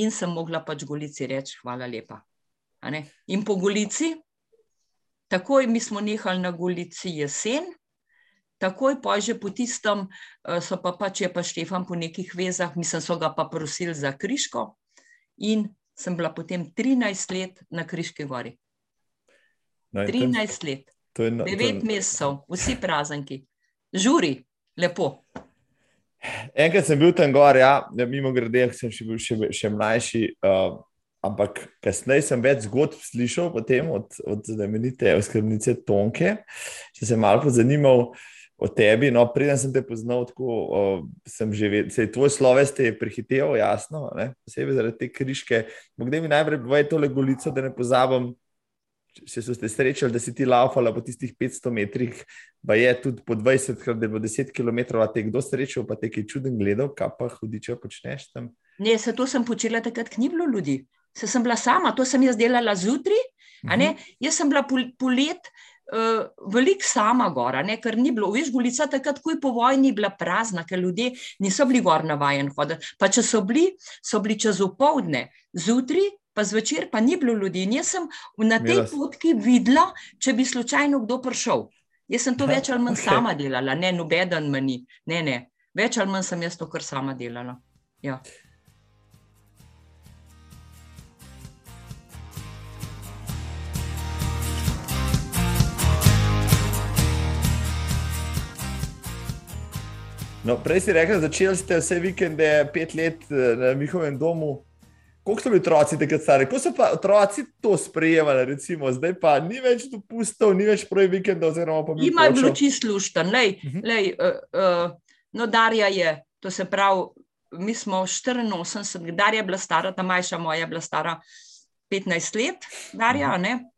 in sem mogla pač golici reči: Hvala lepa. In po golici, takoj mi smo nehali na golici jesen, takoj pa že po tistem, eh, so pa pač je pa Štefan po nekih vezah, mislim, so ga pa prosili za kriško in sem bila potem 13 let na Kriški gori. 13 let. To je na, Devet to je... mesecev, vsi prazniki, žuri, lepo. Enkrat sem bil tam gor, ja, mimo grede, sem še bil še, še mlajši, uh, ampak kasneje sem več zgodb slišal potem od, od znamenite oskrbnice Tonke. Če sem malo pozanimal o tebi, no, preden sem te poznal, tako uh, sem že vedel, se je tvoj sloves te prehiteval, jasno, ne? posebej zaradi te kriške. Kde mi najprej boje tole golico, da ne pozabim, če so ste srečali, da si ti laufala po tistih 500 metrih, pa je tudi po 20, krat, da je bilo 10 km, a te kdo srečal, pa te je čuden gledal, kaj pa hudiče počneš tam. Ne, se to sem počela takrat, ko ni bilo ljudi. Se sem bila sama, to sem jaz delala zjutraj. Uh mhm. -huh. Jaz sem bila polet uh, veliko sama gora, ne? ker ni bilo. Veš, Golica takrat, ko je po vojni bila prazna, ker ljudje niso bili gor navajen hoditi. Pa če so bili, so bili čez opoldne, zjutraj pa zvečer pa ni bilo ljudi. In jaz sem na tej potki videla, če bi slučajno kdo prišel. Jaz sem to več ali manj okay. sama delala, ne nobeden meni. Ne, ne, več ali manj sem jaz to kar sama delala. Ja. No, prej si rekel, začeli ste vse vikende, pet let eh, na njihovem domu. Kako so bili otroci takrat stari? Kako so pa otroci to sprejemali, recimo, zdaj pa ni več dopustov, ni več prvi vikend, oziroma pa bi. Ima bilo čisto luštan. Lej, uh -huh. lej, uh, uh, no, Darja je, to se pravi, mi smo 84, Darja je bila stara, ta majša moja je bila stara 15 let, Darja, uh -huh. ne?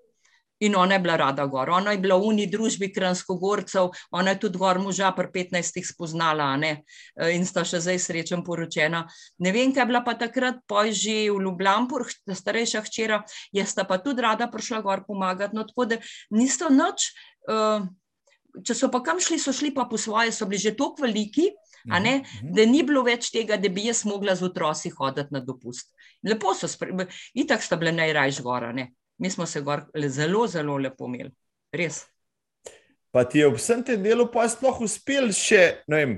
In ona je bila rada gor. Ona je bila v uni družbi Kranskogorcev, ona je tudi gor moža pri 15 spoznala ne? in sta še zdaj srečen poročena. Ne vem, kaj je bila pa takrat, poj že v Ljubljani, starejša hčera, jaz sta pa tudi rada prišla gor pomagati. No, tako da niste noč, uh, če so pa kam šli, so šli pa po svoje, so bili že tako veliki. Ne, mhm, mhm. da ni bilo več tega, da bi jaz mogla z otroci hoditi na dopust. Lepo so, itak sta bile najrajš gora. Ne mi smo se gor zelo, zelo lepo imeli, res. Pa ti je ob vsem tem delu pa sploh uspel še, ne vem,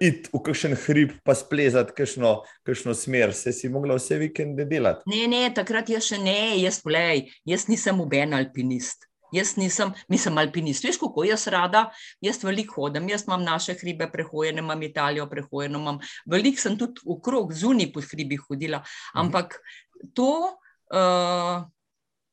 iti v kakšen hrib, pa splezati kakšno, kakšno smer, se si mogla vse vikende delati. Ne, ne, takrat jaz še ne, jaz plej, jaz nisem uben alpinist. Jaz nisem, nisem alpinist, veš, kako jaz rada, jaz veliko hodim, jaz imam naše hribe prehojene, imam Italijo prehojeno, imam veliko sem tudi v krog zunaj po hribih hodila, mhm. ampak to, uh,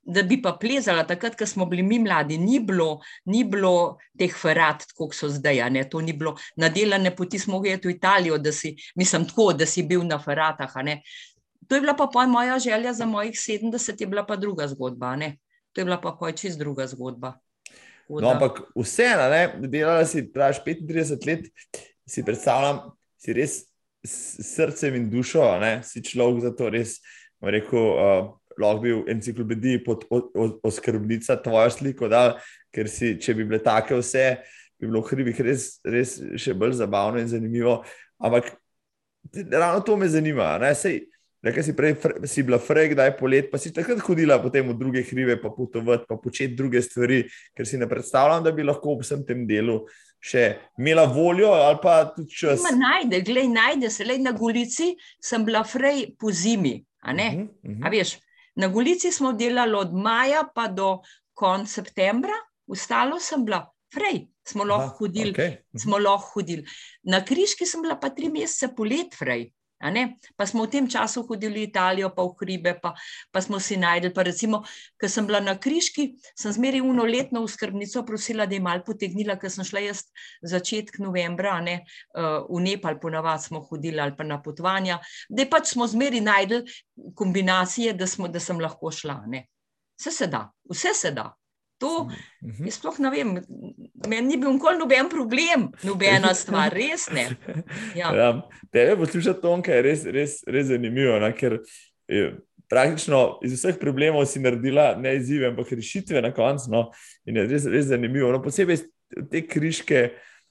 da bi pa plezala, takrat, ko smo bili mi mladi, ni bilo, ni bilo teh ferat, kot so zdaj. To ni bilo na delane poti, smo mogli iti v Italijo, da si, mislim, tako, da si bil na feratah. To je bila pa moja želja za mojih 70, je bila pa druga zgodba. Ne? To je bila pa čist druga zgodba. No, ampak vseeno, delala si, praviš, 35 let, si predstavljam, si res s srcem in dušo, ne? si človek za to res, rekel. Uh, lahko bil enciklopedij pod oskrbnica tvojo sliko, da, ker si, če bi bile take vse, bi bilo v hribih res, res še bolj zabavno in zanimivo. Ampak ravno to me zanima. Rekla si prej, si bila frek, da je polet, pa si takrat hodila potem v druge hribe, pa potovati, pa početi druge stvari, ker si ne predstavljam, da bi lahko v vsem tem delu še imela voljo ali pa tudi čas. Najde, gledaj, najde se, le na Golici sem bila frej po zimi, a ne? Uh -huh, uh -huh. A veš, Na Golici smo delali od maja pa do konca septembra, ostalo sem bila frej, smo lahko hodili. Okay. Mhm. Smo lahko hodili. Na Križki sem bila pa tri mesece polet frej. Pa smo v tem času hodili v Italijo, pa v hribe, pa, pa smo si najdeli. Recimo, ko sem bila na Križki, sem zmeri uno letno v skrbnico prosila, da je mal potegnila, ker sem šla jaz začetek novembra ne, uh, v Nepal, ponavadi smo hodili ali pa na potovanja, da pač smo zmeri najdeli kombinacije, da, smo, da sem lahko šla. Ne. Vse se da, vse se da. To, mhm. jaz sploh ne vem, meni ni bil nikoli noben problem, nobena stvar, res ne. *laughs* Ja. Ja, tebe poslušati Tonka je res, res, res zanimivo, ne, ker je, praktično iz vseh problemov si naredila ne izzive, ampak rešitve na koncu. No, in je res, res zanimivo. No, posebej te križke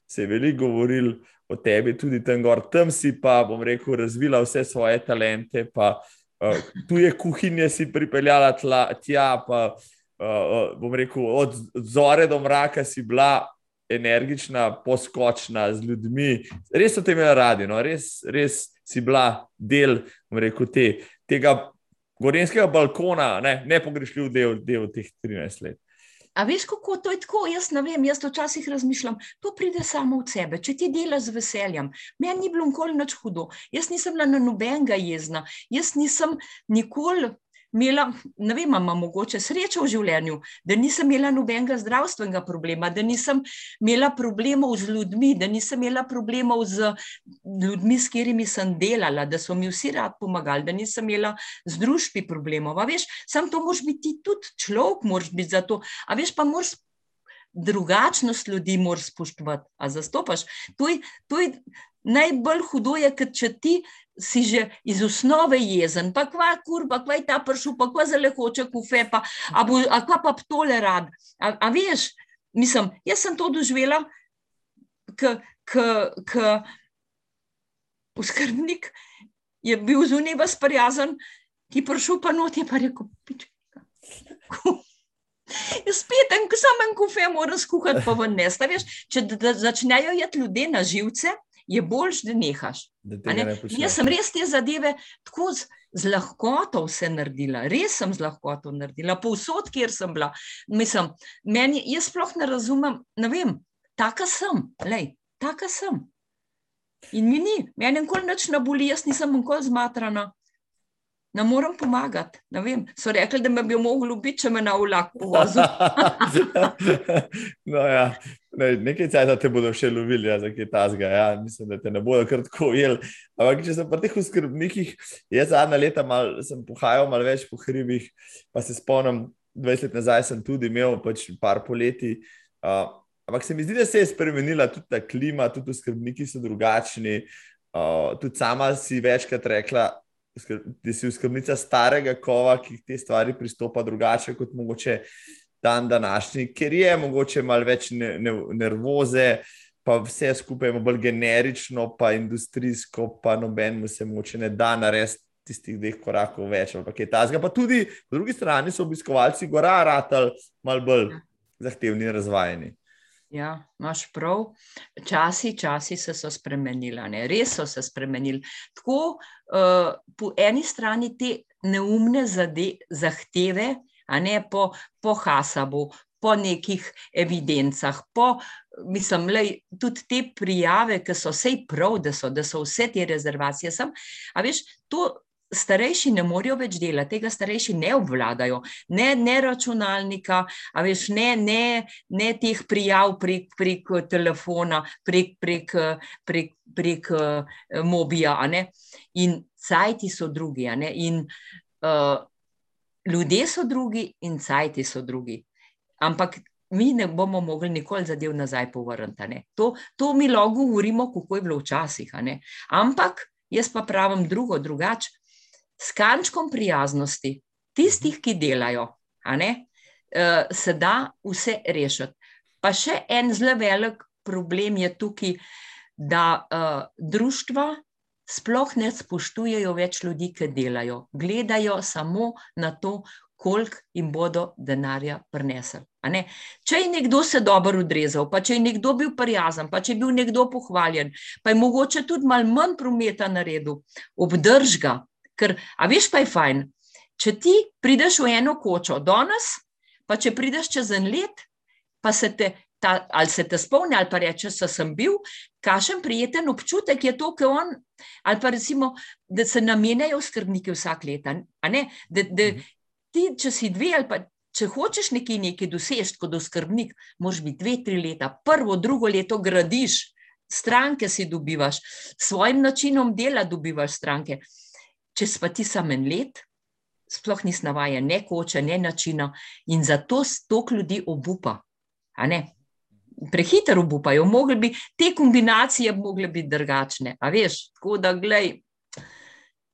se je veliko govoril o tebi, tudi tam gor. Tam si pa, bom rekel, razvila vse svoje talente, pa uh, tu je kuhinje si pripeljala tla, tja. Pa, uh, bom rekel, od zore do mraka si bila energična, poskočna z ljudmi. Res so te imeli radi, no? res, res si bila del rekel, te, tega gorenskega balkona, ne, ne pogrešljiv del, del teh 13 let. A veš, kako to je tako? Jaz ne vem, jaz včasih razmišljam, to pride samo od sebe. Če ti delaš z veseljem, meni ni bilo nikoli nič hudo. Jaz nisem bila na nobenega jezna, jaz nisem nikoli imela, ne vem, imam mogoče srečo v življenju, da nisem imela nobenega zdravstvenega problema, da nisem imela problemov z ljudmi, da nisem imela problemov z ljudmi, s katerimi sem delala, da so mi vsi rad pomagali, da nisem imela z družbi problemov. A veš, sam to moraš biti tudi človek, moraš biti za to. A veš, pa moraš. Drugačnost ljudi moraš spoštovati, a zastopaš. To je, to je najbolj hudo, je, če ti si že iz osnove jezen, pa kva kurba, kva je ta pršil, pa kva zelo hoče kufe, pa a, bo, a kva pa tole rad. A, a veš, mislim, jaz sem to doživela, k uskrbnik je bil zunaj vas prijazen, ki pršil pa not je pa rekel, pič. Spet en, sem en kufe, moram skuhati pa ven nesta, veš, če začnejo jeti ljudje na živce, je boljš, da nehaš. Da ne? Jaz sem res te zadeve tako z, z lahkoto vse naredila, res sem z lahkoto naredila, povsod, kjer sem bila. Mislim, meni, jaz sploh ne razumem, ne vem, taka sem, lej, taka sem. In mi ni, meni nikoli nič ne boli, jaz nisem nikoli zmatrana. Ne morem pomagati. Ne vem. So rekli, da me bi mogli ubiti, če me na vlaku vozijo. *laughs* no, ja. Ne, nekaj časa te bodo še lovili, ja, za kaj tasga. Ja. Mislim, da te ne bodo kar tako ujeli. Ampak, če sem pri teh skrbnikih, jaz zadnja leta mal, sem pohajal malo več po hribih, pa se spomnim, 20 let nazaj sem tudi imel pač par poleti. Uh, ampak se mi zdi, da se je spremenila tudi ta klima, tudi skrbniki so drugačni. Uh, tudi sama si večkrat rekla, da si skrbnica starega kova, ki te stvari pristopa drugače kot mogoče dan današnji, ker je mogoče malo več ne, ne, nervoze, pa vse skupaj je bolj generično, pa industrijsko, pa nobenemu se moče ne da narediti. Tistih dveh korakov več, ampak je ta zga. Pa tudi po drugi strani so obiskovalci gora, ratali malo bolj zahtevni in razvajeni. Ja, imaš prav. Časi, časi se so spremenili, ne? res so se spremenili. Tako uh, po eni strani te neumne zade, zahteve, a ne po, po Hasabu, po nekih evidencah, po, mislim, lej, tudi te prijave, ki so vse prav, da so, da so vse te rezervacije. Sem, a veš, to starejši ne morejo več delati, tega starejši ne obvladajo, ne, ne računalnika, veš, ne, ne, ne teh prijav prek, prek telefona, prek, prek, prek, prek uh, mobija. In cajti so drugi. In uh, ljudje so drugi, in cajti so drugi. Ampak. Mi ne bomo mogli nikoli zadev nazaj povrniti. To, to mi lahko govorimo, kako je bilo včasih. Ampak jaz pa pravim drugo, drugače s kančkom prijaznosti tistih, ki delajo, ne, uh, se da vse rešiti. Pa še en zelo velik problem je tukaj, da uh, društva sploh ne spoštujejo več ljudi, ki delajo. Gledajo samo na to, koliko jim bodo denarja prinesli. Če je nekdo se dobro odrezal, pa če je nekdo bil prijazen, pa če je bil nekdo pohvaljen, pa je mogoče tudi malo manj prometa na redu, obdržga, Ker, a veš, pa je fajn. Če ti prideš v eno kočo danes, pa če prideš čez en let, pa se te ta, ali se te spomni, ali pa reče, da sem bil, kakšen prijeten občutek je to, ki on, ali pa recimo, da se namenjajo skrbniki vsak let. Da, da mhm. ti, če si dve ali pa. Če hočeš nekaj, nekaj doseči kot skrbnik, moraš biti dve, tri leta, prvo, drugo leto gradiš, stranke si dobivaš, s svojim načinom dela dobivaš stranke. Če pa ti samo en let, sploh nisi navajen, ne koče, ne načina, in zato stok ljudi obupa prehiter obupajo, mogli bi te kombinacije mogle biti drugačne. A veš, tako da, glej,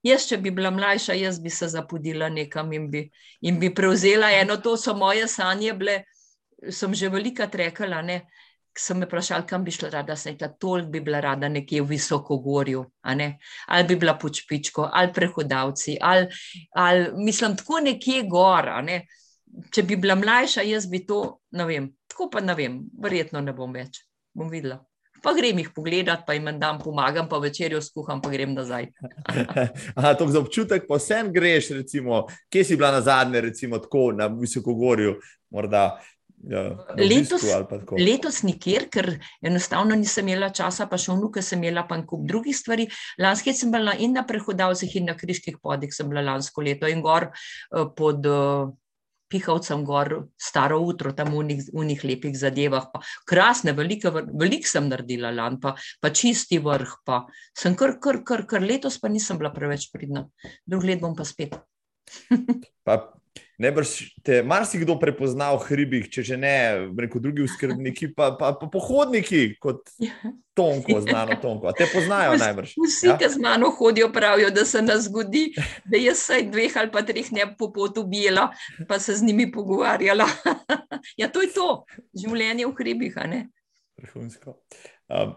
jaz, če bi bila mlajša, jaz bi se zapudila nekam in bi, in bi prevzela eno, to so moje sanje bile, sem že velika trekala, ne, sem me vprašala, kam bi šla rada, sem rekla, toliko bi bila rada nekje v visokogorju, ali bi bila počpičko, ali prehodavci, ali, ali mislim, tako nekje gor, ne. Če bi bila mlajša, jaz bi to, ne vem, tako pa ne vem, verjetno ne bom več. Bom videla. Pa grem jih pogledat, pa jim dan pomagam, pa večerjo skuham, pa grem nazaj. *laughs* Aha, to za občutek, pa vsem greš, recimo, kje si bila na zadnje, recimo tako na Visokogorju, morda. Ja, letos, letos nikjer, ker enostavno nisem imela časa, pa še vnuke sem imela, pa kup drugih stvari. Lansko leto sem bila in na prehodavcih, in na kriških podih, sem bila lansko leto in gor eh, pod. Uh, pihavcem gor, staro utro, tam v unih lepih zadevah. Pa. Krasne, velike, velik sem naredila lan, pa, pa čisti vrh. Pa. Sem kar, kar, kar, kar letos pa nisem bila preveč pridna. Drug let bom pa spet. pa Najbrž te marsikdo prepozna v hribih, če že ne, reko drugi skrbniki, pa, pa, pa pohodniki kot. Tonko, znano Tonko. A te poznajo najbrž. Vsi, ja? ki z mano hodijo, pravijo, da se nas zgodi, da jaz saj dveh ali pa treh ne po potu bijela, pa se z njimi pogovarjala. *laughs* ja, to je to, življenje v hribih. Vrhunsko. Um,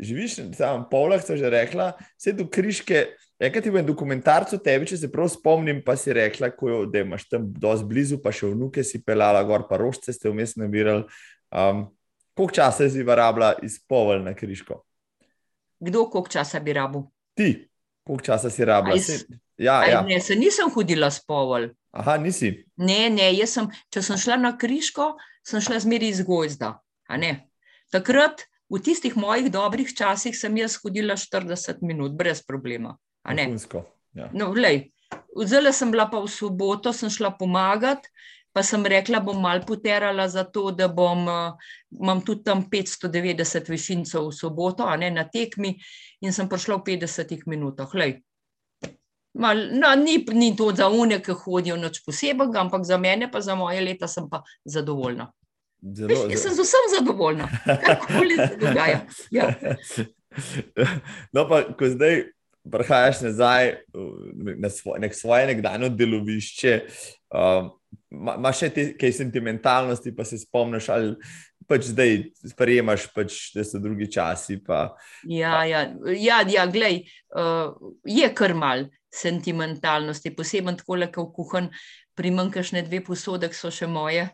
živiš, samo Pavlah, so že rekla, vse do križke. Enkrat je bil dokumentarc o tebi, če se prav spomnim, pa si rekla, jo, da imaš tam dosti blizu, pa še vnuke si pelala gor, pa rožce ste vmes nabirali. Um, koliko časa si varabla iz Povel na križko? Kdo koliko časa bi rabil? Ti, koliko časa si rabila? Iz... Ja, ja. Ne, se nisem hodila s Povel. Aha, nisi. Ne, ne, sem, če sem šla na križko, sem šla zmeri iz gozda. Takrat, v tistih mojih dobrih časih, sem jaz hodila 40 minut, brez problema. Ja. No, Zdaj sem bila pa v soboto, sem šla pomagati, pa sem rekla, bom mal poterala za to, da bom, uh, imam tudi tam 590 višincev v soboto, a ne na tekmi, in sem prišla v 50 minutah. Mal, no, ni, ni to za une, ki hodijo noč posebej, ampak za mene, pa za moje leta, sem pa zadovoljna. Zelo, Veš, jaz sem z vsem zadovoljna, karkoli se dogaja. Ja. *laughs* No, pa ko zdaj prihajaš nazaj na svoj, nek svoje nekdanje delovišče, imaš um, še te kaj sentimentalnosti, pa se spomniš, ali pač zdaj sprejemaš, pač, da so drugi časi. Pa, ja, ja, ja, ja glej, uh, je kar mal sentimentalnosti, posebej tako, kot kuhan, primanjkaš ne dve posodek, so še moje.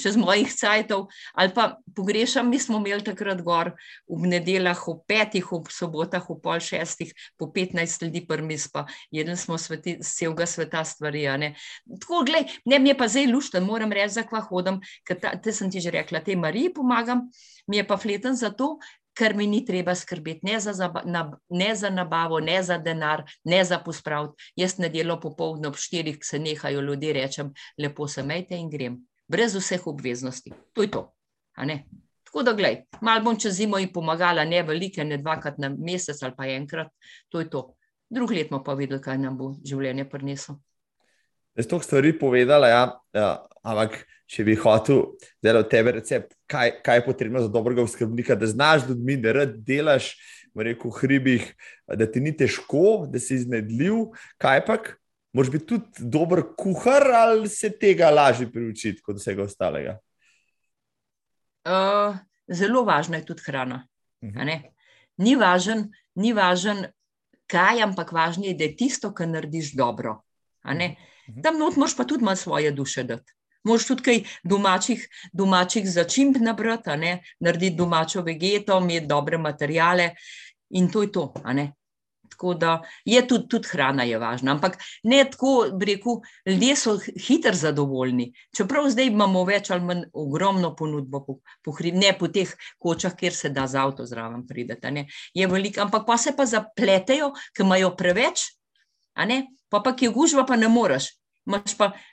Še z mojih cajtov, ali pa pogrešam, mi smo imeli takrat gor v nedeljah, v petih, v sobotah, v pol šestih, po petnajst ljudi prmis, pa jedli smo sveti, celega sveta stvari. Tako, gled, ne, mi je pa zdaj lušten, moram reči, za kva hodam, ker te sem ti že rekla, te Mariji pomagam, mi je pa fleten zato, ker mi ni treba skrbeti ne za, na, ne za nabavo, ne za denar, ne za pospraviti. Jaz nedeljo popoldne ob štirih se nehajo ljudje, rečem, lepo se mejte in grem, brez vseh obveznosti. To je to. Tako da, gledaj, malo bom čez zimo in pomagala, ne velike, ne dvakrat na mesec ali pa enkrat, to je to. Drug let bomo pa videli, kaj nam bo življenje prineslo. Jaz to stvari povedala, ja, ja, ampak če bi hotel zdaj od tebe recept, kaj, kaj je potrebno za dobrega skrbnika, da znaš ljudmi, da rad delaš v reku hribih, da ti ni težko, da si iznedljiv, kaj pa, moš biti tudi dober kuhar ali se tega lažje priučiti kot vsega ostalega? Uh, zelo važna je tudi hrana. Uh mhm. -huh. Ni važen, ni važen, kaj, ampak važno je, da je tisto, kar narediš dobro. Uh mhm. -huh. Tam not moš pa tudi malo svoje duše dati. Moš tudi kaj domačih, domačih začimb nabrati, narediti domačo vegeto, imeti dobre materijale in to je to. Tako da je tudi, tudi hrana je važna. Ampak ne tako, rekel, ljudje so hitro zadovoljni. Čeprav zdaj imamo več ali manj ogromno ponudbo, po, po, ne po teh kočah, kjer se da z avto zraven prideti. Je veliko, ampak pa se pa zapletejo, ker imajo preveč, pa pa ki je gužva, pa ne moreš. Pa, eh,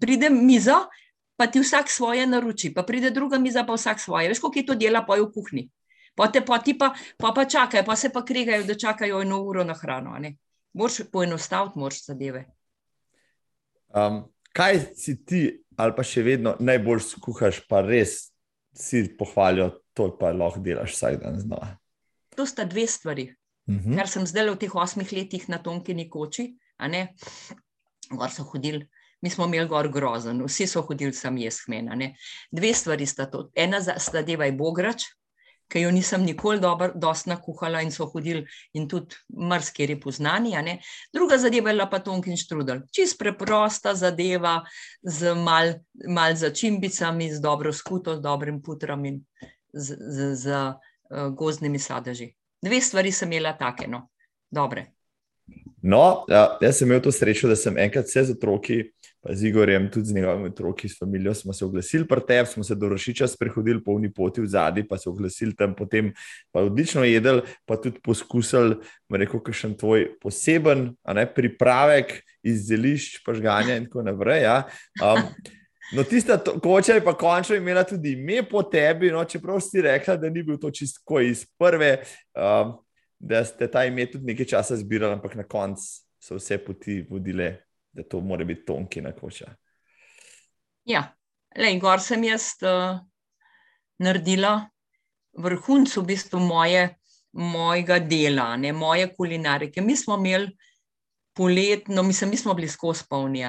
pride mizo, pa ti vsak svoje naroči, pa pride druga miza, pa vsak svoje. Veš, kako je to dela, pa je v kuhinji. Pa te pa ti pa, pa, pa čakajo, pa se pa kregajo, da čakajo eno uro na hrano. Moš poenostaviti, moš zadeve. Um, kaj si ti, ali pa še vedno najbolj skuhaš, pa res si pohvalijo, to pa lahko delaš vsak dan znova? To sta dve stvari. Uh mhm. -huh. Kar sem zdaj v teh osmih letih na Tonkini koči, gor so hodili. Mi smo imeli gor grozen, vsi so hodili sam jaz, hmena. Dve stvari sta to. Ena zadeva je bograč, ki jo nisem nikoli dobro, dosti nakuhala in so hodili in tudi marsikeri poznani. Druga zadeva je pa tonkin štrudel. Čist preprosta zadeva z mal, mal začimbicami, z dobro skuto, z dobrim putrom in z, z, z uh, gozdnimi sadeži. Dve stvari sem imela take, no, dobre. No, ja, jaz sem imel to srečo, da sem enkrat vse z otroki pa z Igorjem, tudi z njegovimi otroki, s familijo, smo se oglasili pri tebi, smo se do Rošiča sprehodili po uni poti v zadnji, pa se oglasili tam, potem pa odlično jedli, pa tudi poskusili, rekel, kakšen tvoj poseben ne, pripravek iz zelišč, pa žganja in tako naprej. Ja. Um, No, tista koča je pa končno imela tudi ime po tebi, no, čeprav si rekla, da ni bil to čisto iz prve, um, da ste ta ime tudi nekaj časa zbirali, ampak na koncu so vse poti vodile da to mora biti tonki na koča. Ja, le in gor sem jaz uh, naredila vrhunc v bistvu moje, mojega dela, ne moje kulinarike. Mi smo imeli poletno, mislim, mi smo bili skozi polni.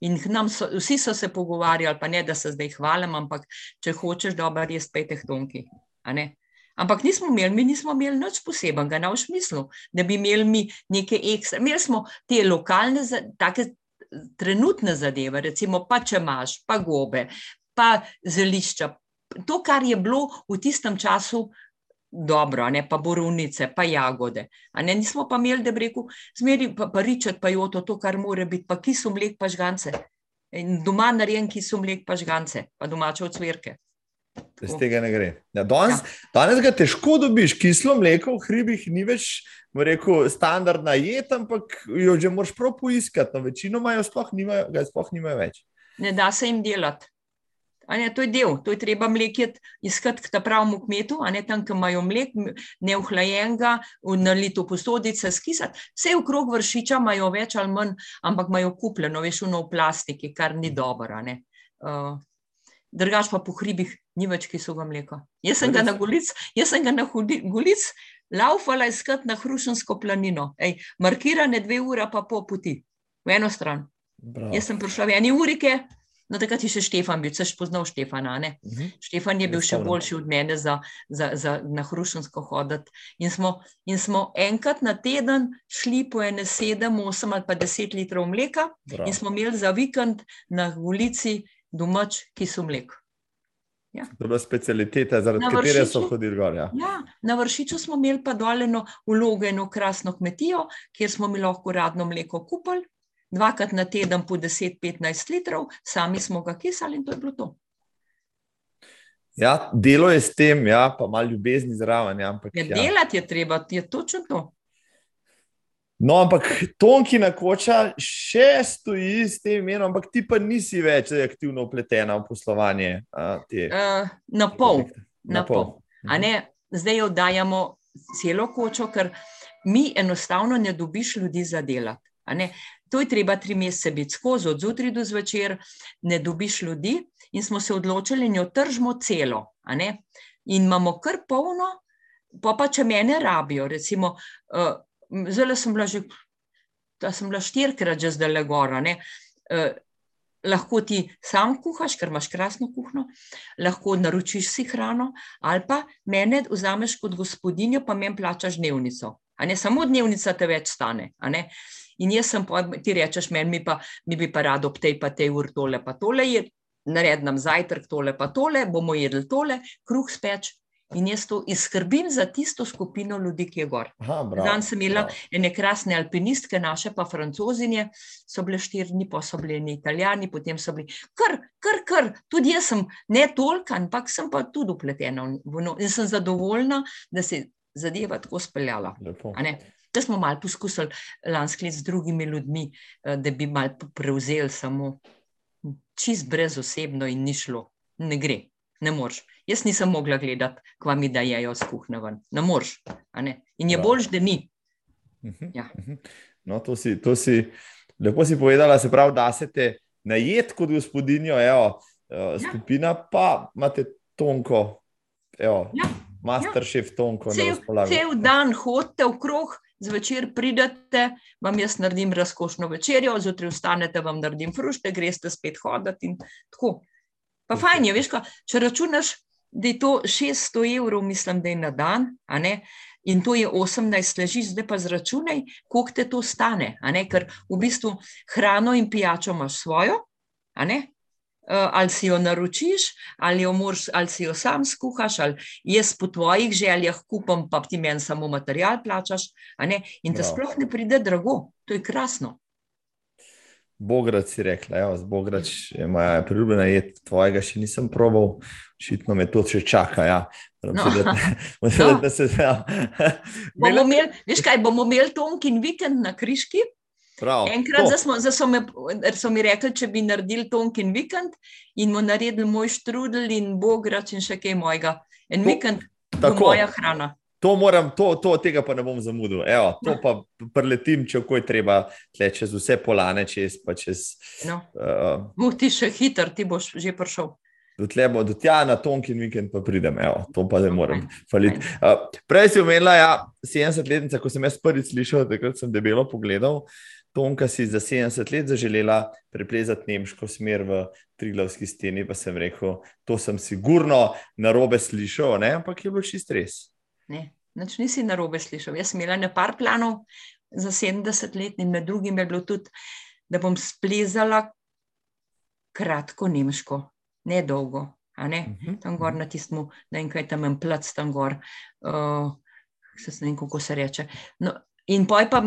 In so, vsi so se pogovarjali, pa ne da se zdaj hvalim, ampak če hočeš dobro jesti, peteh tonki. Ampak nismo imeli, mi nismo imeli nič posebenega, na všmislu, da bi imeli mi neke ekstra. Imeli smo te lokalne, take trenutne zadeve, recimo pa če imaš, pa gobe, pa zelišča. To, kar je bilo v tistem času dobro, ne pa borovnice, pa jagode. Ne, nismo pa imeli, da bi rekel, zmeri pa, pa ričet, pa joto, to, kar more biti, pa kiso mlek, pa žgance. In doma narejen kiso mlek, pa žgance, pa domače odsvirke. Z tega ne gre. Ja, danes, ja. danes ga težko dobiš, kislo mleko v hribih ni več rekel, standardna jed, ampak jo že moraš prav poiskati. No, večino imajo, sploh nimajo, ga sploh nimajo več. Ne da se jim delati. Ne, to je del, to je treba mlekjet iskati k ta pravmu kmetu, a ne tam, ki imajo mlek, neuhlajenega, na litu posodice skisati. Vse v krog vršiča imajo več ali manj, ampak imajo kupljeno, veš, v plastiki, kar ni dobro. Uh, Drugač pa po hribih ni več kisovega mleka. Jaz sem ga na gulic, jaz sem ga na gulic laufala iskati na Hrušensko planino, Ej, markirane dve ure pa po poti, v eno stran. Bravo. Jaz sem prišla v eni urike, no takrat je še Štefan bil, seš poznal Štefana. Uh mhm. -huh. Štefan je bil še boljši od mene za, za, za na Hrušensko hoditi. In smo, in smo enkrat na teden šli po ene sedem, osem ali pa deset litrov mleka Bravo. in smo imeli za vikend na ulici domač, ki so mleko. Ja. To je bila specialiteta, zaradi katere so hodili gor. Ja. Ja, na vršiču smo imeli pa doljeno vlogo eno krasno kmetijo, kjer smo mi lahko radno mleko kupili, dvakrat na teden po 10-15 litrov, sami smo ga kisali in to je bilo to. Ja, delo je s tem, ja, pa malo ljubezni zraven. Ja, ja, ja. Delati je treba, je točno to. No, ampak Tonki na koča še stoji s tem imenom, ampak ti pa nisi več aktivno upletena v poslovanje. Te, uh, na pol. Na pol. pol. Ne, zdaj jo dajemo celo kočo, ker mi enostavno ne dobiš ljudi za delati. To je treba tri mesece biti skozi, od zjutraj do zvečer, ne dobiš ljudi, in smo se odločili, da jo tržimo celo. In imamo kar polno, pa, pa če mene rabijo, recimo. Uh, zelo sem bila že, da sem bila štirikrat že zdaj le gora. Uh, lahko ti sam kuhaš, ker imaš krasno kuhno, lahko naročiš si hrano, ali pa mene vzameš kot gospodinjo, pa meni plačaš dnevnico. Ne, samo dnevnica te več stane. In jaz sem pa, ti rečeš, meni pa, mi bi pa rado ob tej pa tej ur tole, pa tole je, naredim zajtrk tole, pa tole, bomo jedli tole, kruh speč In jaz to izkrbim za tisto skupino ljudi, ki je gor. Zdaj sem imela ene krasne alpinistke, naše pa francozinje, so bile štiri dni, pa so bili italijani, potem so bili kar, kar, kar. Tudi jaz sem ne toliko, ampak sem pa tudi upletena v no. In sem zadovoljna, da se je zadeva tako speljala. Da smo malo poskusili lansko leto z drugimi ljudmi, eh, da bi malo prevzeli samo čist brez osebno in ni šlo. Ne gre, ne moreš. Jaz nisem mogla gledati, kva mi da jejo z kuhne ven. Ne moreš. In je boljš, da ni. Mhm, ja. Mhm. No, to si, to si, lepo si povedala, se pravi, da se te najet kot gospodinjo, evo, ja. skupina, pa imate tonko, evo, ja. master šef ja. tonko. Cel, cel dan hodite v krog, zvečer pridete, vam jaz naredim razkošno večerjo, zjutraj vstanete, vam naredim frušte, greste spet hoditi in tako. Pa fajn je, veš, kaj, če računaš, da je to 600 evrov, mislim, da je na dan, in to je 18 leži, zdaj pa zračunaj, koliko te to stane, ker v bistvu hrano in pijačo imaš svojo, Eh, ali si jo naročiš, ali, jo moraš, ali si jo sam skuhaš, ali jaz po tvojih željah kupam, pa ti meni samo material plačaš. In te sploh ne pride drago, to je krasno. Bograd si rekla, Bograč je moja priljubljena jed, tvojega še nisem probal, očitno me to še čaka. Ja. No. Se, da, da se, ja. *laughs* bomo imeli, veš kaj, bomo imeli tonkin vikend na Kriški, Prav, Enkrat smo, so, me, so mi rekli, če bi naredili tonkin vikend in mu naredili moj štrudel in bograč in še kaj mojega. En to, vikend, tako moja hrana. To moram, to, to, tega pa ne bom zamudil. Evo, to no. pa preletim, če ko je treba, tle, čez vse polane, čez. čez no. uh, ti še hiter, ti boš že prišel. Do tja na tonkin vikend pa pridem, evo, to pa ne morem faliti. Uh, prej si omenila, ja, 70-letnica, ko sem jaz prvič slišal, takrat sem debelo pogledal. Tonka si za 70 let zaželela preplezati nemško smer v Triglavski steni, pa sem rekel, to sem sigurno na robe slišal, ne? ampak je bilo čist res. Ne, nič nisi na robe slišal. Jaz sem imela nekaj planov za 70 let in med drugim je bilo tudi, da bom splezala kratko nemško, ne dolgo. Ne? Uh mhm, -huh. Tam gor mhm. na tistem, da kaj tam en plac, tam gor, uh, se ne vem, kako se reče. No, in poj pa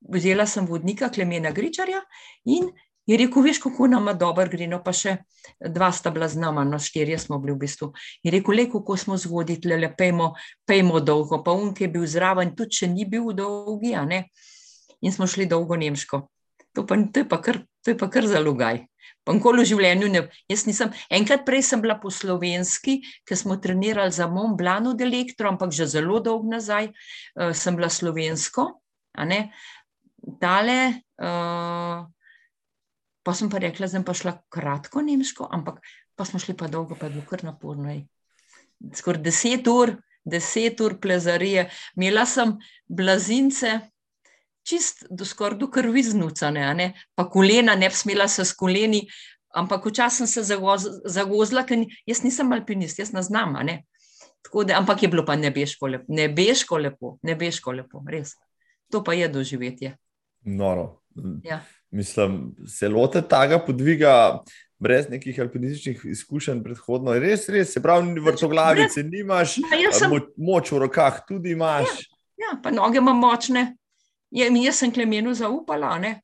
vzela sem vodnika Klemena Gričarja in je rekel, veš, kako nam dobro gre, no pa še dva sta bila z nama, no štirje smo bili v bistvu. Je rekel, le kako smo zgodili, le pejmo, pejmo dolgo, pa unke je bil zraven, tudi če ni bil dolgi, a ne. In smo šli dolgo nemško. To, pa, to, je, pa kar, to je pa kar zalogaj. Pa nikoli v življenju ne. Jaz nisem, enkrat prej sem bila po slovenski, ker smo trenirali za Mont Blanc od elektro, ampak že zelo dolgo nazaj uh, sem bila slovensko, a ne. Tale, uh, pa sem pa rekla, da sem pa šla kratko nemško, ampak pa smo šli pa dolgo, pa je bilo kar naporno. Skoraj deset ur, deset ur plezarije. Imela sem blazince, čist do skoraj do krvi znucane, pa kolena, ne bi smela se s koleni. Ampak včasih sem se zagozila, ker jaz nisem alpinist, jaz ne znam. Ne? Da, ampak je bilo pa nebeško lepo, nebeško lepo, nebeško lepo, res. To pa je doživetje noro. Ja. Mislim, se lote tega podviga brez nekih alpinističnih izkušenj predhodno. Res, res, se pravi, vrtoglavice nimaš, ja, sem... mo moč v rokah tudi imaš. Ja, ja pa noge imam močne. Je, jaz sem Klemenu zaupala, ne?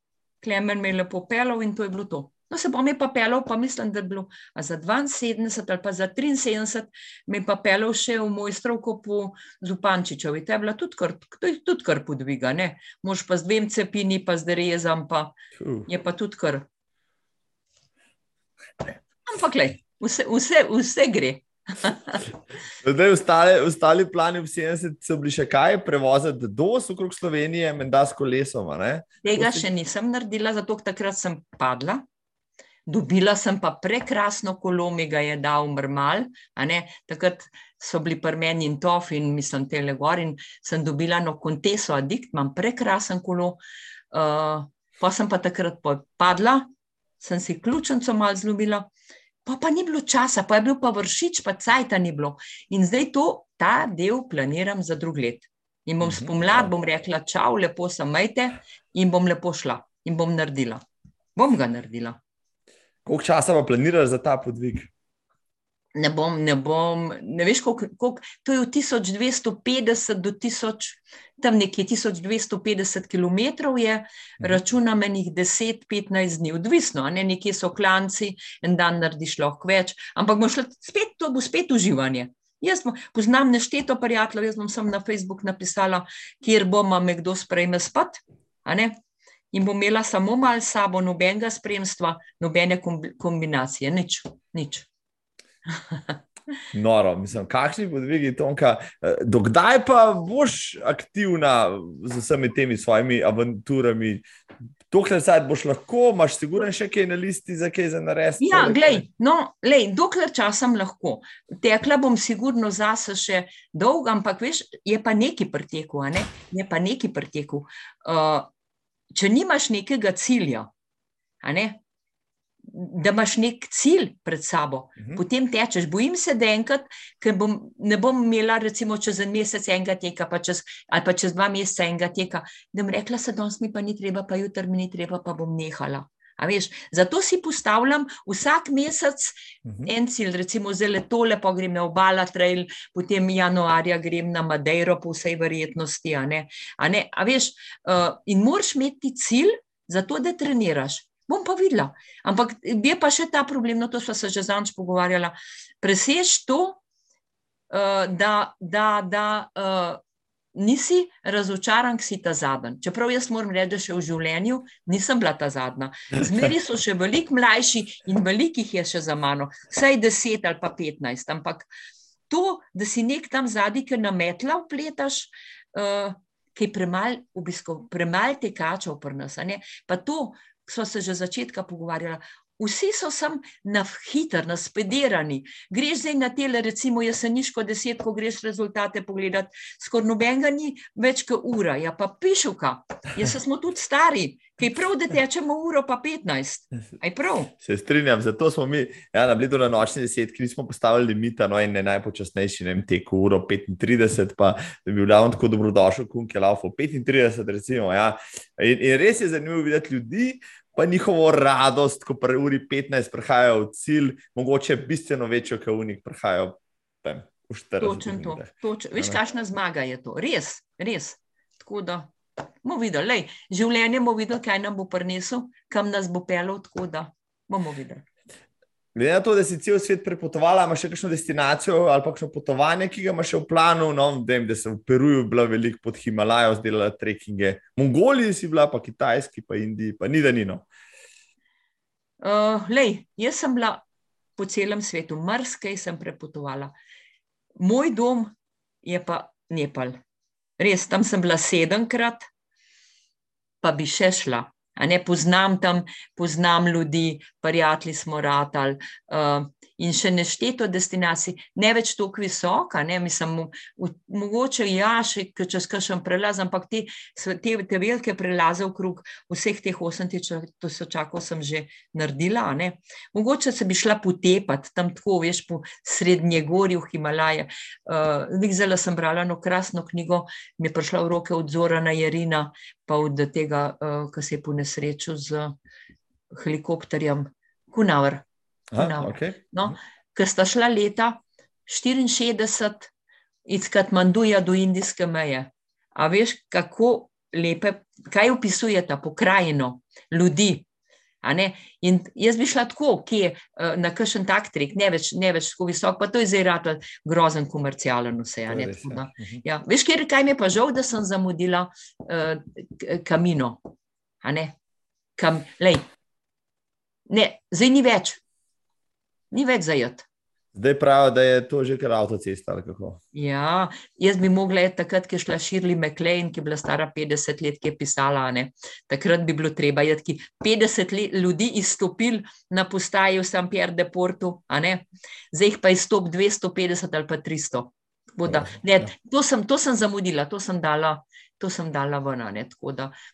Klemen me je lepo pelal in to je bilo to. No, se bom je pa pelal, pa mislim, da je bilo za 72 ali pa za 73, me je pa pelal še v moj stroko po Zupančičevi. To je bila tudi kar, tudi kar podviga, ne? Mož pa z dvem cepini, pa z derezam, pa je pa tudi kar. Ampak, le, vse, vse, vse gre. *laughs* Zdaj, ostali, ostali plani v 70 so bili še kaj, prevoziti do okrog Slovenije, menda s kolesom. Tega še nisem naredila, zato takrat sem padla. Dobila sem pa prekrasno kolo, mi ga je dal mrmal. Takrat so bili pri meni in tof in mislim, te le gor in sem dobila no konteso adikt, imam prekrasen kolo. Uh, pa sem pa takrat padla, sem si ključnico mal zlobila, pa pa ni bilo časa, pa je bil pa vršič, pa cajta ni bilo. In zdaj to, ta del planiram za drug let. In bom mhm, spomlad, bom rekla, čau, lepo sem majte in bom lepo šla in bom naredila. Bom ga naredila. Koliko časa pa planiraš za ta podvig? ne bom, ne bom, ne veš, koliko, koliko, to je v 1250 do 1000, tam nekje 1250 km je, mhm. računam enih 10-15 dni, odvisno, ne, nekje so klanci, en dan narediš lahko več, ampak bo šlo spet, to bo spet uživanje. Jaz poznam nešteto prijateljev, jaz bom sem na Facebook napisala, kjer bomo me kdo sprejme spat, in bom imela samo malo sabo, nobenega spremstva, nobene kombinacije, nič, nič. *laughs* Noro, mislim, kakšni podvigi Tonka. Eh, dokdaj pa boš aktivna z vsemi temi svojimi avanturami? Dokler zdaj boš lahko, imaš sigurno še kaj na listi za kaj za narediti? Ja, glej, no, lej, dokler časam lahko. Tekla bom sigurno zase še dolgo, ampak veš, je pa neki preteku, ne? je pa neki preteku. Uh, če nimaš nekega cilja, ne? da imaš nek cilj pred sabo, uh mhm. -huh. potem tečeš. Bojim se, da enkrat, ker bom, ne bom imela, recimo, čez en mesec enega teka, pa čez, ali pa čez dva meseca enega teka, da bom rekla, da danes mi pa ni treba, pa jutri mi ni treba, pa bom nehala. Veš, zato si postavljam vsak mesec uh mhm. -huh. en cilj, recimo zelo tole, pa grem na obala, trail, potem januarja grem na Madeiro, po vsej verjetnosti. A ne? A ne? A veš, uh, in moraš imeti cilj, zato da treniraš bom pa videla. Ampak je pa še ta problem, no to smo se že zanč pogovarjala. Presež to, uh, da, da, da uh, nisi razočaran, ki si ta zadnji. Čeprav jaz moram reči, da še v življenju nisem bila ta zadnja. Zmeri so še veliko mlajši in velikih je še za mano, vsaj deset ali pa petnajst. Ampak to, da si nek tam zadnji, ki nametla vpletaš. Uh, Ki je premalo, premalo tekačev pri nas. Pa to, smo se že začetka pogovarjali. Vsi so sam na hitro, na spedirani. Greš zdaj na tele, recimo, jeseniško deset, ko greš rezultate pogledati, skoraj nobenega ni več kot ura, ja pa pišuka. Jaz smo tudi stari, ki prav, da tečemo uro pa petnajst. Aj prav. Se strinjam, zato smo mi ja, na blizu na nočni deset, ki nismo postavili limita, no in ne najpočasnejši, ne vem, teku uro 35, pa da bi bil davno tako dobrodošel, kunke laufo 35, recimo, ja. In, in res je zanimivo videti ljudi, pa njihovo radost, ko pri uri 15 prihajajo v cilj, mogoče bistveno večjo, kot v njih prihajajo tam, v 40. Točen to. Točen. Veš, kakšna zmaga je to? Res, res. Tako da bomo videli, Lej, življenje bomo videli, kaj nam bo prinesel, kam nas bo pelil, tako da bomo videli. Glede na to, da si cel svet prepotovala, imaš še kakšno destinacijo ali pa kakšno potovanje, ki ga imaš v planu? No, vem, da sem v Peruju bila veliko pod Himalajo, zdelala trekkinge. Mongoliji si bila, pa Kitajski, pa Indiji, pa ni da nino. Uh, lej, jaz sem bila po celem svetu, marsikaj sem prepotovala. Moj dom je pa Nepal. Res, tam sem bila sedemkrat, pa bi še šla. Ne poznam tam, poznam ljudi, prijatelji smo ratali. Uh, in še nešteto destinacij, ne več tako visoka, ne mislim, mogoče ja, še čez kakšen prelaz, ampak te, te, te velike prelaze okrog vseh teh 8000, to sem že naredila. Ne? Mogoče se bi šla potepati tam tako, veš, po srednje gorju Himalaje. Uh, zelo sem brala eno krasno knjigo, mi je prišla v roke od Zorana Jarina, pa od tega, uh, ki se je po nesreču z helikopterjem. Kunavr, Okay. No, ker sta šla leta 64 iz Katmanduja do indijske meje. A veš, kako lepe, kaj opisuje ta pokrajino ljudi. In jaz bi šla tako, ki je eh, na kakšen tak trik, ne več, ne več tako visok, pa to je zdaj rado grozen komercialen vse. Ja, mhm. ja. Veš, kjer, kaj mi je pa žal, da sem zamudila uh, kamino. Kam, ne, zdaj ni več, ni več zajet. Zdaj pravijo, da je to že kar avtocesta. Ja, jaz bi mogla je takrat, ki je šla Shirley McLean, ki je bila stara 50 let, ki je pisala. Ne? Takrat bi bilo treba, da je 50 let ljudi izstopil na postaji v San Pierre de Portu, zdaj jih pa izstop 250 ali pa 300. Da, ne, ja. to, sem, to sem zamudila, to sem dala, to sem dala ven.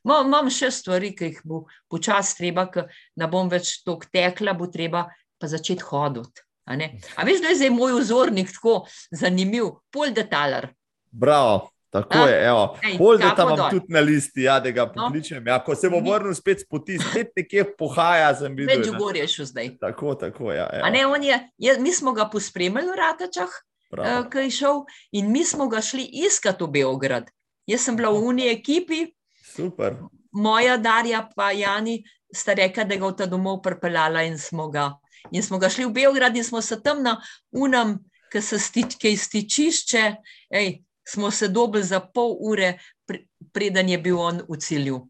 Imam še stvari, ki jih bo počasi treba, ker ne bom več tok tekla, bo treba pa začeti hoditi. A, a veš, da je zdaj moj vzornik tako zanimiv, pol detaljer. Bravo, Tako A? je, evo. Holde tam imam tudi na listi, ja, da ga no. pokličem. No. Ja, ko se bo vrnil spet s poti, spet nekje pohaja, sem videl. Več ugorje še zdaj. Tako, tako, ja. Ne, je, je, mi smo ga pospremili v Ratačah, uh, ki je šel in mi smo ga šli iskati v Beograd. Jaz sem bila v uniji ekipi. Super. Moja Darja pa Jani sta rekla, da ga v ta domov pripeljala in smo ga. In smo ga šli v Beograd in smo se tam na unem, ki se stiče iz stičišče. Ej, smo se dobili za pol ure, preden je bil on v cilju.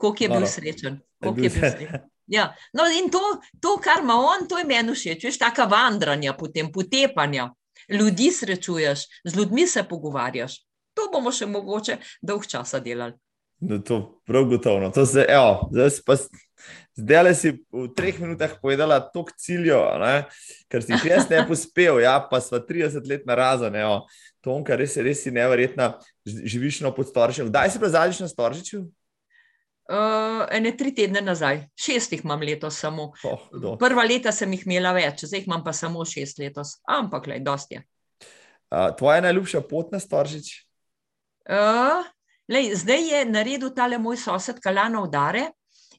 Kako je bil srečen. Je bil srečen. Ja. No, in to, to, kar ima on, to je meni všeč. Veš, taka vandranja, potem potepanja. Ljudi srečuješ, z ljudmi se pogovarjaš. To bomo še mogoče dolg časa delali. No, to prav gotovo. No. To se, evo, zdaj pa zdaj le si v treh minutah povedala toliko ciljev, ker si jih jaz ne *laughs* uspel, ja, pa sva 30 let na razen. Tonka, res, res je neverjetna, živiš na podstoržiču. Kdaj si pa zadnjič na storžiču? Uh, ene tri tedne nazaj, šest jih imam letos samo. Oh, Prva leta sem jih imela več, zdaj jih imam pa samo šest letos, ampak le, dosti je. Uh, tvoja najljubša pot na storžič? Uh, lej, zdaj je naredil tale moj sosed Kalano Udare,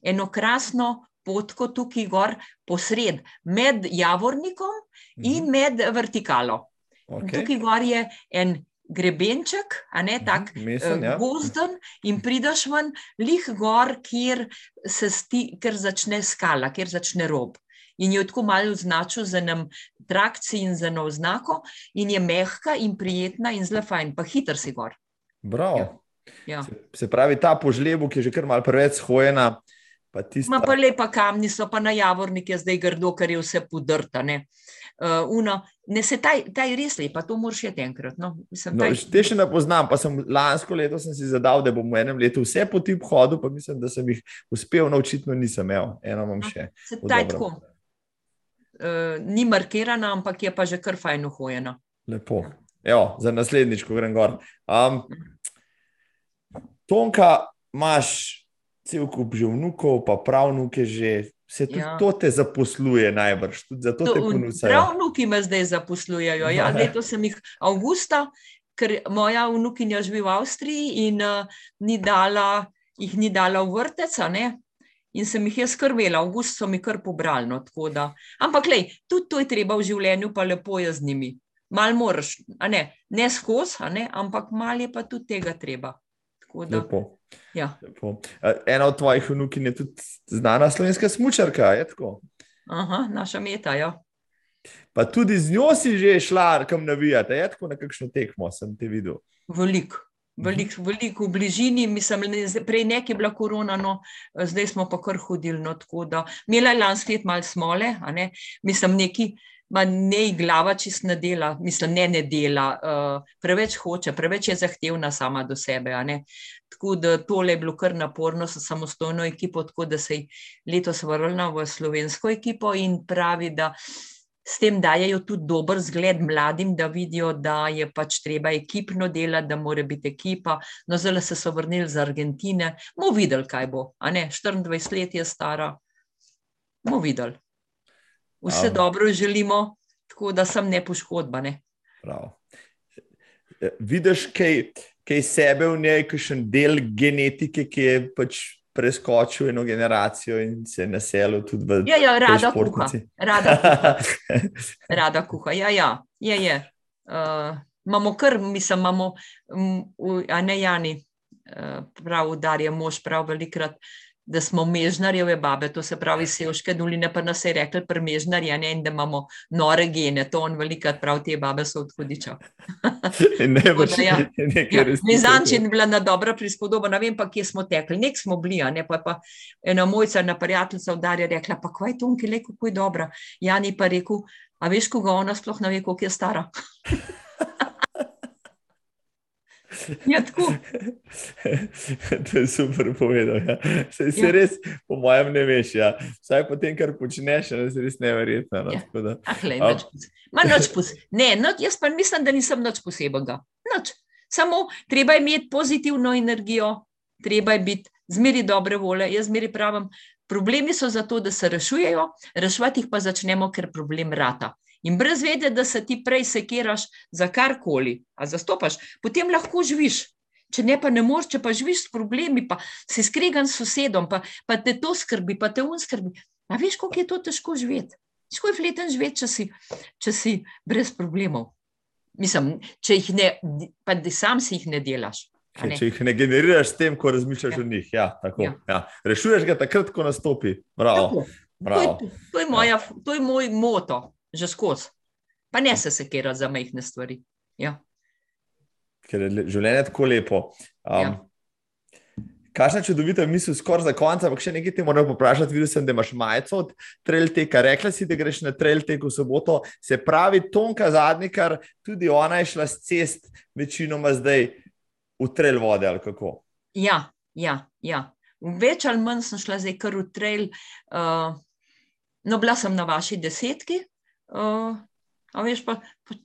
eno krasno potko tukaj gor posred, med Javornikom -hmm. in med vertikalo. Okay. Tukaj gor je en grebenček, a ne mhm, tak Mesen, ja. gozden, in prideš ven, lih gor, kjer se sti, kjer začne skala, kjer začne rob. In je tako malo označil za nam trakci in za nov znako, in je mehka in prijetna in zelo fajn, pa hiter si gor. Bravo. Ja. Ja. Se, se pravi, ta požlebu, ki je že kar malo preveč hojena. Pa, tista... pa lepa kamni so, pa na javornike zdaj grdo, ker je vse podrtane. Uh, uno, ne se taj, taj res lepa, to moraš še enkrat. No. Mislim, taj... no, te še ne poznam, pa sem lansko leto sem si zadal, da bom v enem letu vse po tip hodu, pa mislim, da sem jih uspel, no očitno nisem imel, eno imam še. Se taj tako. Uh, ni markirana, ampak je pa že kar fajn uhojena. Lepo. Evo, za naslednjič, ko grem gor. Um, tonka, imaš cel kup že vnukov, pa pravnuke že. Se tudi ja. to te zaposluje, najbrž, tudi zato to, te ponujajo. Pravnuki me zdaj zaposlujejo. Ja, leto sem jih avgusta, ker moja vnukinja živi v Avstriji in uh, ni dala, jih ni dala v vrtec. In sem jih jaz skrbela, avgust so mi kar pobrali. No, Ampak, lej, tudi to je treba v življenju, pa lepo je z njimi. Mal moraš, ne, ne skozi, ampak mal je pa tudi tega treba. Lepo. Ja. Ena od tvojih vnukin je tudi znana slovenska smočarka. Aha, naša meta. Ja. Pa tudi z njo si že šla, kam navijate, je tako na kakšno tekmo, sem te videl. Veliko. Veliko velik v bližini, mislim, prej nekaj je bila korona, no, zdaj smo pa kar hodili. No, Mela je lansko let malo smole, ne? mislim, neki ma ne glava čist ne dela, mislim, ne ne dela, uh, preveč hoče, preveč je zahtevna sama do sebe. Tako da tole je bilo kar naporno s samostojno ekipo, tako da se je letos vrnila v slovensko ekipo in pravi, da s tem dajo tudi dober zgled mladim, da vidijo, da je pač treba ekipno delati, da mora biti ekipa. No, zelo se so vrnili z Argentine, bomo videli, kaj bo. 24 let je stara, bomo videli vse um, dobro želimo, tako da sem ne poškodbane. E, vidiš, kaj, kaj sebe v njej, kakšen del genetike, ki je pač preskočil eno generacijo in se je naselil tudi v ja, ja, rada kuha. Rada kuha. *laughs* rada kuha. Ja, ja, je. je. Uh, imamo kar, mislim, imamo, um, a ne Jani, uh, prav udarje mož, prav velikrat da smo mežnarjeve babe, to se pravi sevške doline, pa nas je rekli premežnarje in da imamo nore gene, to on velikrat prav te babe so odhodiča. *laughs* ne, pač ja, *laughs* ja, Mizančin bila na dobra prispodoba, ne vem pa, kje smo tekli, nek smo bili, ne, pa, pa ena mojca na prijateljca vdarja rekla, pa kvaj to, ki le, kako je dobra. Jani pa rekel, a veš, koga ona sploh ne ve, koliko je stara. *laughs* Ja, *laughs* to je super povedal. Ja. Se, se ja. res, po mojem, ne veš. Ja. Vsaj po tem, kar počneš, je res neverjetno. No, ja. ah, lej, noč noč pos... ne, noč, jaz pa mislim, da nisem nič posebnega. Noč. Samo treba imeti pozitivno energijo, treba je biti zmeri dobre vole. Jaz zmeri pravim, problemi so zato, da se rešujejo, reševati jih pa začnemo, ker problem rata. In brez vede, da se ti prej sekiraš za karkoli, a zastopaš, potem lahko živiš. Če ne, pa ne moreš, če pa živiš s problemi, pa si skregan s sosedom, pa, pa te to skrbi, pa te un skrbi. A veš, kako je to težko živeti? Težko je fleten živeti, če si, če si brez problemov. Mislim, če jih ne, pa da sam si jih ne delaš. Ne? Če jih ne generiraš s tem, ko razmišljaš ja. o njih. Ja, ja. Ja. Rešuješ ga takrat, ko nastopi. Bravo. Bravo. To, je, to, je moja, ja. to je moj moto, že skozi. Pa ne se sekira za majhne stvari. Ja. Ker je življenje tako lepo. Um, ja. Kakšna čudovita misel, skoraj za konec, ampak še nekaj ti moram vprašati. Videla sem, da imaš majico od Trailteka. Rekla si, da greš na Trailtek v soboto. Se pravi, Tonka Zadnikar, tudi ona je šla s cest, večinoma zdaj v Trail vode ali kako. Ja, ja, ja. Več ali manj sem šla zdaj kar v Trail. Uh, No, bila sem na vaši desetki, uh, a veš, pa, pa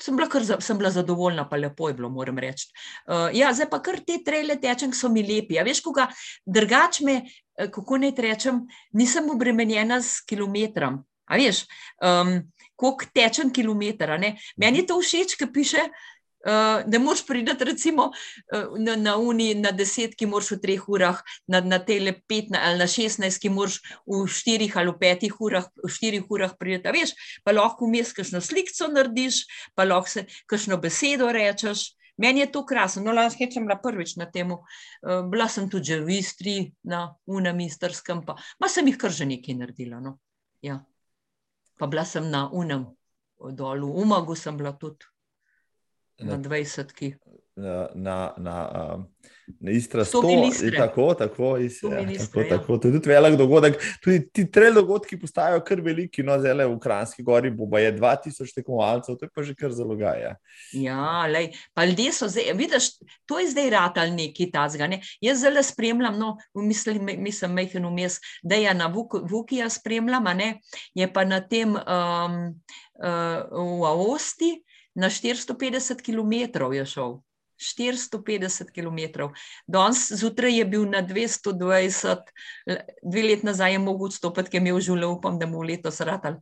sem, bila kar, sem bila zadovoljna, pa lepo je bilo, moram reči. Uh, ja, zdaj pa kar te trele tečem, so mi lepi. A veš, koga drugač me, kako naj rečem, nisem obremenjena s kilometrom. A veš, um, koliko tečem kilometra. Meni je to všeč, ki piše. Uh, ne moreš priti, recimo, uh, na, na Uni, na deset, ki moraš v treh urah, na, na tele pet ali na šestnajst, ki moraš v štirih ali v petih urah, v štirih urah priti. Veš, pa lahko vmes kakšno sliko narediš, pa lahko se kakšno besedo rečeš. Meni je to krasno. No, lahko rečem, bila prvič na tem. Uh, bila sem tudi v Istri, na Unamisterskem, pa, pa sem jih kar že nekaj naredila. No. Ja. Pa bila sem na Unem, dol v Umagu sem bila tudi na 20. Na, na, na, um, na Istra 100, tako, tako, is, ja, ministre, tako, ja. tako. To je tudi velik dogodek. Tudi ti tri dogodki postajajo kar veliki, no, zdaj v Kranski gori bo je 2000 tekmovalcev, to je pa že kar zalogaj. Ja, ja lej, pa ljudje so zdaj, vidiš, to je zdaj rad ali neki tazga. Ne? Jaz zelo spremljam, no, mislim, mislim, mehen vmes, da je na Vukija spremljam, ne? je pa na tem um, uh, v Aosti na 450 km je šel. 450 km. Danes zjutraj je bil na 220, dve leti nazaj je mogel odstopiti, ker je imel življenje, upam, da mu leto sratal.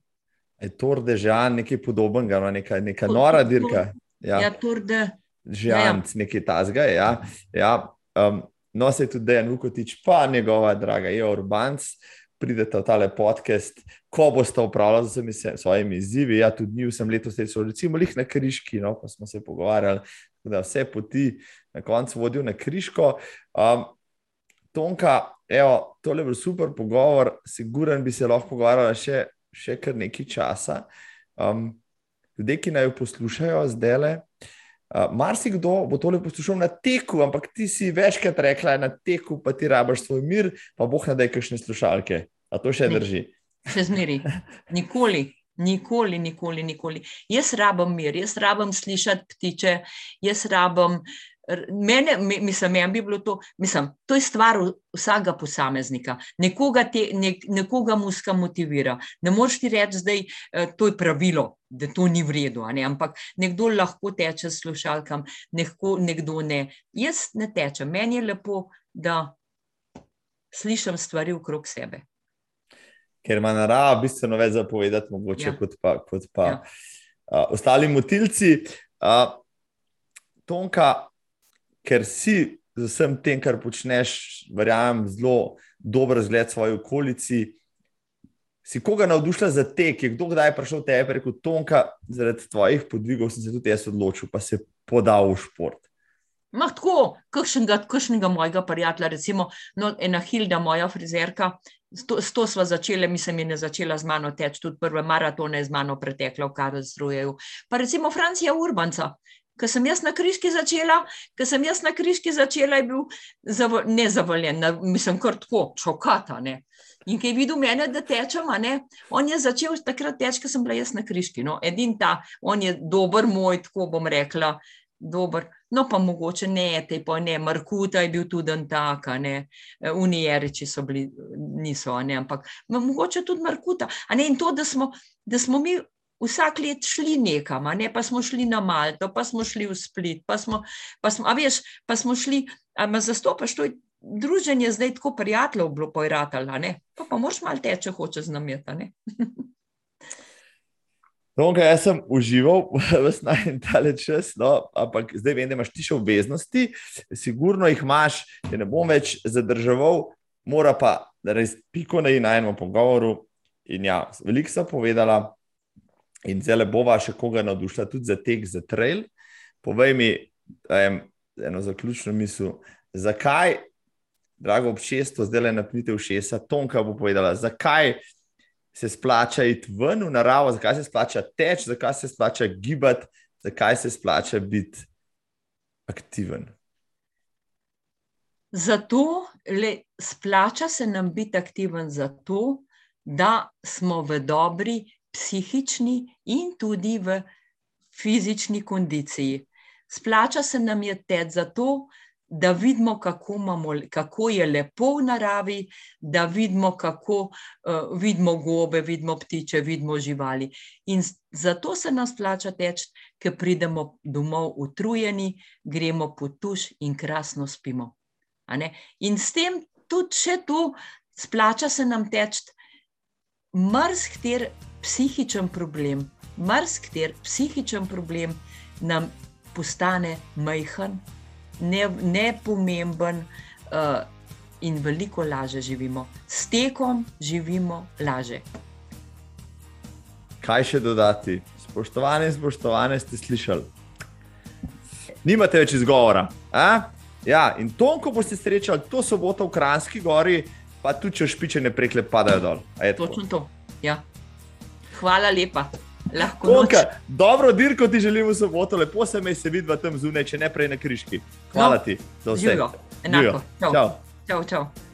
Je torde žan, nekaj podobnega, no, neka, neka nora dirka. Ja, ja torde. Žan, ja, ja. nekaj tazga. Ja, ja. Um, no, se je tudi Dejan Vukotič, pa njegova draga je Urbanc. Pridete v tale podcast, ko boste upravljali z svojimi izzivi. Ja, tudi mi, vsem letos, so recimo jih na križki, no, pa smo se pogovarjali, da vse poti na koncu vodijo na križko. Um, Tonka, evo, tole je bil super pogovor, siguren bi se lahko pogovarjala še, še kar nekaj časa. Um, ljudje, ki naj jo poslušajo zdaj le. Uh, Marsikdo bo tole poslušal na teku, ampak ti si večkrat rekla, na teku pa ti rabaš svoj mir, pa boh ne da je kakšne slušalke. A to še drži? Še zmeri. Nikoli. Nikoli, nikoli, nikoli. Jaz rabim mir, jaz rabim slišati ptiče, jaz rabim. Mene, mislim, meni bi bilo to, mislim, to je stvar vsakega posameznika. Nekoga, te, ne, nekoga muska motivira. Ne moreš ti reči, da je eh, to pravilo, da to ni v redu, ampak nekdo lahko teče s slušalkam, nekdo, nekdo ne. Jaz ne tečem. Meni je lepo, da slišim stvari okrog sebe ker ima narava bistveno več zapovedati, mogoče ja. kot pa, kot pa ja. uh, ostali motilci. Uh, tonka, ker si z vsem tem, kar počneš, verjamem, zelo dober zgled svoji okolici. Si koga navdušila za te, ki je kdo kdaj prišel tebe, rekel: Tonka, zaradi tvojih podvigov sem se tudi jaz odločil, pa se podal v šport. Mah tako, kakšnega, kakšnega mojega prijatelja, recimo no, ena Hilda, moja frizerka, to, s to sva začela, mislim, je ne začela z mano teči, tudi prve maratone je z mano pretekla v Karlsruheju. Pa recimo Francija Urbanca, ko sem jaz na križki začela, ko sem jaz na križki začela, je bil zav, nezavoljen, mislim, kar tako, čokata, ne. In ki je videl mene, da tečem, ne, on je začel takrat teči, ko sem bila jaz na križki. No, edin ta, on je dober moj, tako bom rekla, dober. No, pa mogoče ne, te pa ne, Markuta je bil tudi tak, ne, Unijeriči so bili, niso, ne, ampak mogoče tudi Markuta. Ne, in to, da smo, da smo mi vsak let šli nekam, ne, pa smo šli na Malto, pa smo šli v Split, pa smo, pa smo, a veš, pa smo šli, a me zastopaš, to je druženje zdaj tako prijateljev bilo pojratala, ne, pa pa moraš malo teče, hoče z nameta, *laughs* ne. Tonka, jaz sem užival v snaj in tale čas, no, ampak zdaj vem, da imaš ti še obveznosti, sigurno jih imaš, da ne bom več zadrževal, mora pa res piko na enem pogovoru. In ja, veliko sem povedala, in zelo bova še koga navdušila, tudi za tek, za trail. Povej mi, um, eno zaključno misel, zakaj, drago občestvo, zdaj le napnite v šesa, Tonka bo povedala, zakaj se splača iti ven v naravo, zakaj se splača teč, zakaj se splača gibati, zakaj se splača biti aktiven. Zato le, splača se nam biti aktiven, zato, da smo v dobri psihični in tudi v fizični kondiciji. Splača se nam je teč zato, da vidimo, kako, imamo, kako je lepo v naravi, da vidimo, kako uh, vidimo gobe, vidimo ptiče, vidimo živali. In zato se nas plača teč, ker pridemo domov utrujeni, gremo po tuš in krasno spimo. In s tem tudi še to, splača se nam teč, mrzkter psihičen problem, mrzkter psihičen problem nam postane majhen nepomemben ne uh, in veliko laže živimo. S tekom živimo laže. Kaj še dodati? Spoštovane spoštovane ste slišali. Nimate več izgovora. A? Ja, in to, ko boste srečali to soboto v Kranski gori, pa tudi če špiče ne prekle, padajo dol. Točno to. Ja. Hvala lepa. Konka, dobro dirko ti želim v soboto, lepo se mi se vidi tam zunaj, če ne prej na križki. Hvala no, ti. Živijo, enako. Čau. Čau. Čau, čau.